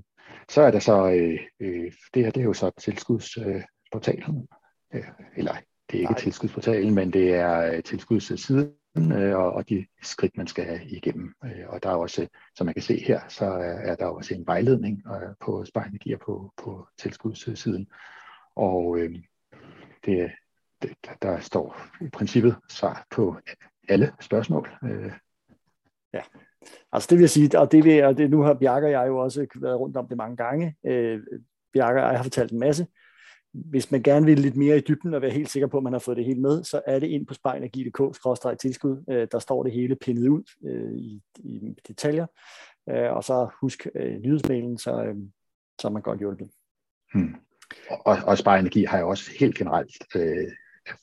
så er der så, øh, øh, det her det er jo så tilskudsportalen, øh, eller det er ikke Nej. tilskudsportalen, men det er øh, tilskudssiden, øh, og, og de skridt, man skal have igennem. Øh, og der er også, som man kan se her, så er, er der også en vejledning øh, på Sparenergier på, på tilskudssiden. Og øh, det, der, står i princippet svar på alle spørgsmål. Øh. Ja, altså det vil sige, og det, vil, og det nu har Bjarke og jeg jo også været rundt om det mange gange. Øh, Bjarke og jeg har fortalt en masse. Hvis man gerne vil lidt mere i dybden og være helt sikker på, at man har fået det hele med, så er det ind på spejlenergi.dk-tilskud. Øh, der står det hele pindet ud øh, i, i detaljer. Øh, og så husk øh, nyhedsmailen, så, øh, så er man godt hjulpet. Hmm. Og, og Spare Energi har jo også helt generelt øh,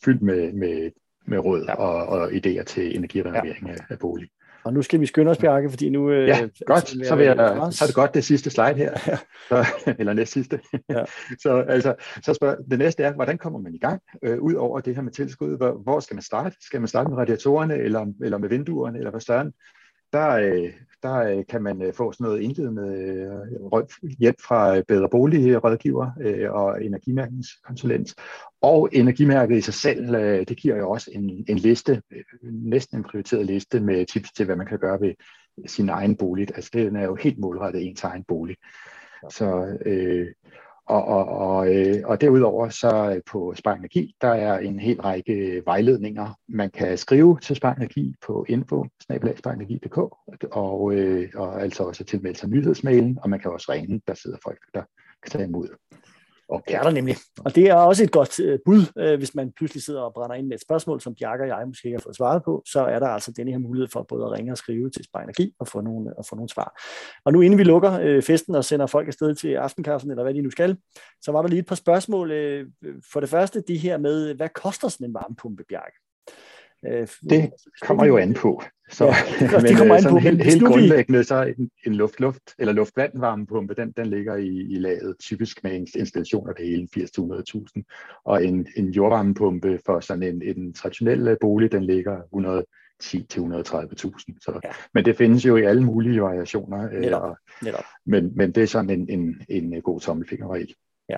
fyldt med, med, med råd ja. og, og idéer til energirenovering ja. af, af bolig. Og nu skal vi skynde os, Bjarke, fordi nu... Øh, ja, godt. Så, vil jeg, så er det godt det sidste slide her. Ja. Så, eller næst sidste. Ja. så, altså, så spørger, det næste er, hvordan kommer man i gang? Øh, ud over det her med tilskud, hvor, hvor skal man starte? Skal man starte med radiatorerne, eller, eller med vinduerne, eller hvad større? Der, øh, der øh, kan man øh, få sådan noget indledende hjælp fra bedre boligrådgiver og energimærkningskonsulent. Og energimærket i sig selv, det giver jo også en, en liste, næsten en prioriteret liste med tips til, hvad man kan gøre ved sin egen bolig. Altså den er jo helt målrettet ens egen bolig. Så øh, og, og, og, øh, og derudover så øh, på Spar Energi, der er en hel række vejledninger, man kan skrive til Spar Energi på info og, og, og altså også tilmelde sig nyhedsmailen, og man kan også ringe, der sidder folk, der kan tage imod. Og det er der nemlig. Og det er også et godt uh, bud, uh, hvis man pludselig sidder og brænder ind med et spørgsmål, som Bjarke og jeg måske ikke har fået svaret på, så er der altså denne her mulighed for både at ringe og skrive til Energi og få nogle, og få nogle svar. Og nu inden vi lukker uh, festen og sender folk afsted til aftenkaffen, eller hvad de nu skal, så var der lige et par spørgsmål. Uh, for det første, det her med, hvad koster sådan en varmepumpe, Bjarke? Øh, det kommer jo an på. Så, ja, det, men, kommer an sådan på. Helt, helt grundlæggende, så en, en luft-luft eller luft-vand-varmepumpe, den, den ligger i, i laget typisk med en installation af det hele 80-100.000. Og en, en jordvarmepumpe for sådan en, en traditionel øh, bolig, den ligger 110 til 130.000. Så, ja. Men det findes jo i alle mulige variationer. Netop. Og, Netop. Men, men det er sådan en, en, en god tommelfingerregel. Ja,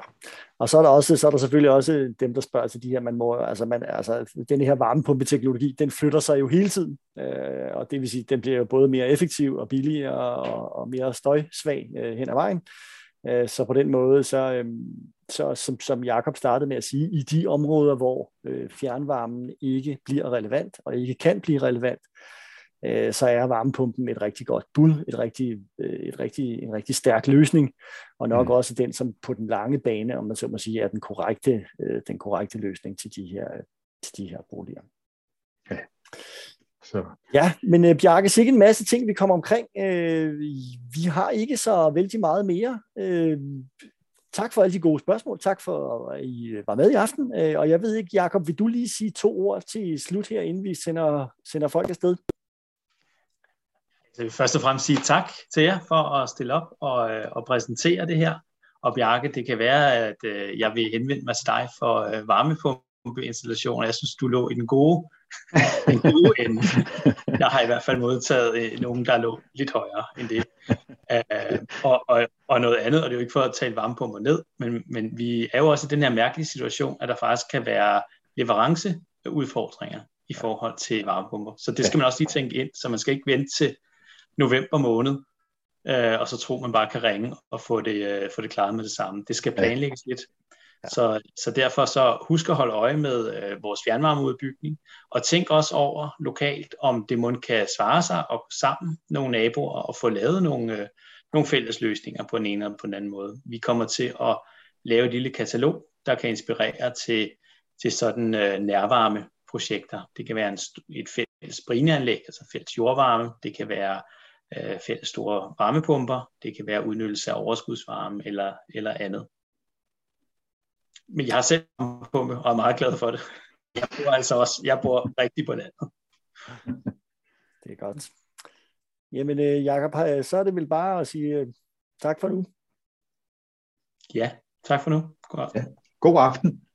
og så er der også så er der selvfølgelig også dem, der spørger til de her, man må, altså, man, altså den her varmepumpeteknologi, den flytter sig jo hele tiden, øh, og det vil sige, den bliver jo både mere effektiv og billigere og, og mere støjsvag øh, hen ad vejen. Øh, så på den måde, så, øh, så som, som Jakob startede med at sige, i de områder, hvor øh, fjernvarmen ikke bliver relevant og ikke kan blive relevant, øh, så er varmepumpen et rigtig godt bud, et rigtig, øh, et rigtig, en rigtig stærk løsning, og nok mm. også den, som på den lange bane, om man så må sige, er den korrekte, øh, den korrekte løsning til de her, til de her boliger. Ja. Så. Ja, men uh, Bjarke, sikkert en masse ting, vi kommer omkring. Uh, vi har ikke så vældig meget mere. Uh, tak for alle de gode spørgsmål. Tak for, at I var med i aften. Og jeg ved ikke, Jakob, vil du lige sige to ord til slut her, inden vi sender, sender folk afsted? Jeg vil først og fremmest sige tak til jer for at stille op og, øh, og præsentere det her. Og Bjarke, det kan være, at øh, jeg vil henvende mig til dig for øh, varmepumpeinstallationer. Jeg synes, du lå i den gode, den gode ende. Jeg har i hvert fald modtaget øh, nogen, der lå lidt højere end det. Uh, og, og, og noget andet, og det er jo ikke for at tale varmepumper ned, men, men vi er jo også i den her mærkelige situation, at der faktisk kan være leveranceudfordringer i forhold til varmepumper. Så det skal man også lige tænke ind, så man skal ikke vente til november måned, øh, og så tror man bare kan ringe og få det, øh, få det klaret med det samme. Det skal planlægges lidt. Ja. Så, så derfor så husk at holde øje med øh, vores fjernvarmeudbygning, og tænk også over lokalt, om det må kan svare sig at sammen nogle naboer og få lavet nogle, øh, nogle fælles løsninger på den ene og på den anden måde. Vi kommer til at lave et lille katalog, der kan inspirere til, til sådan øh, nærvarme projekter. Det kan være en, et fælles brineanlæg, altså fælles jordvarme. Det kan være øh, fælles store varmepumper. Det kan være udnyttelse af overskudsvarme eller, eller andet. Men jeg har selv varmepumpe og er meget glad for det. Jeg bor altså også, jeg bor rigtig på landet. Det er godt. Jamen øh, Jacob, så er det vel bare at sige øh, tak for nu. Ja, tak for nu. God aften. Ja. God aften.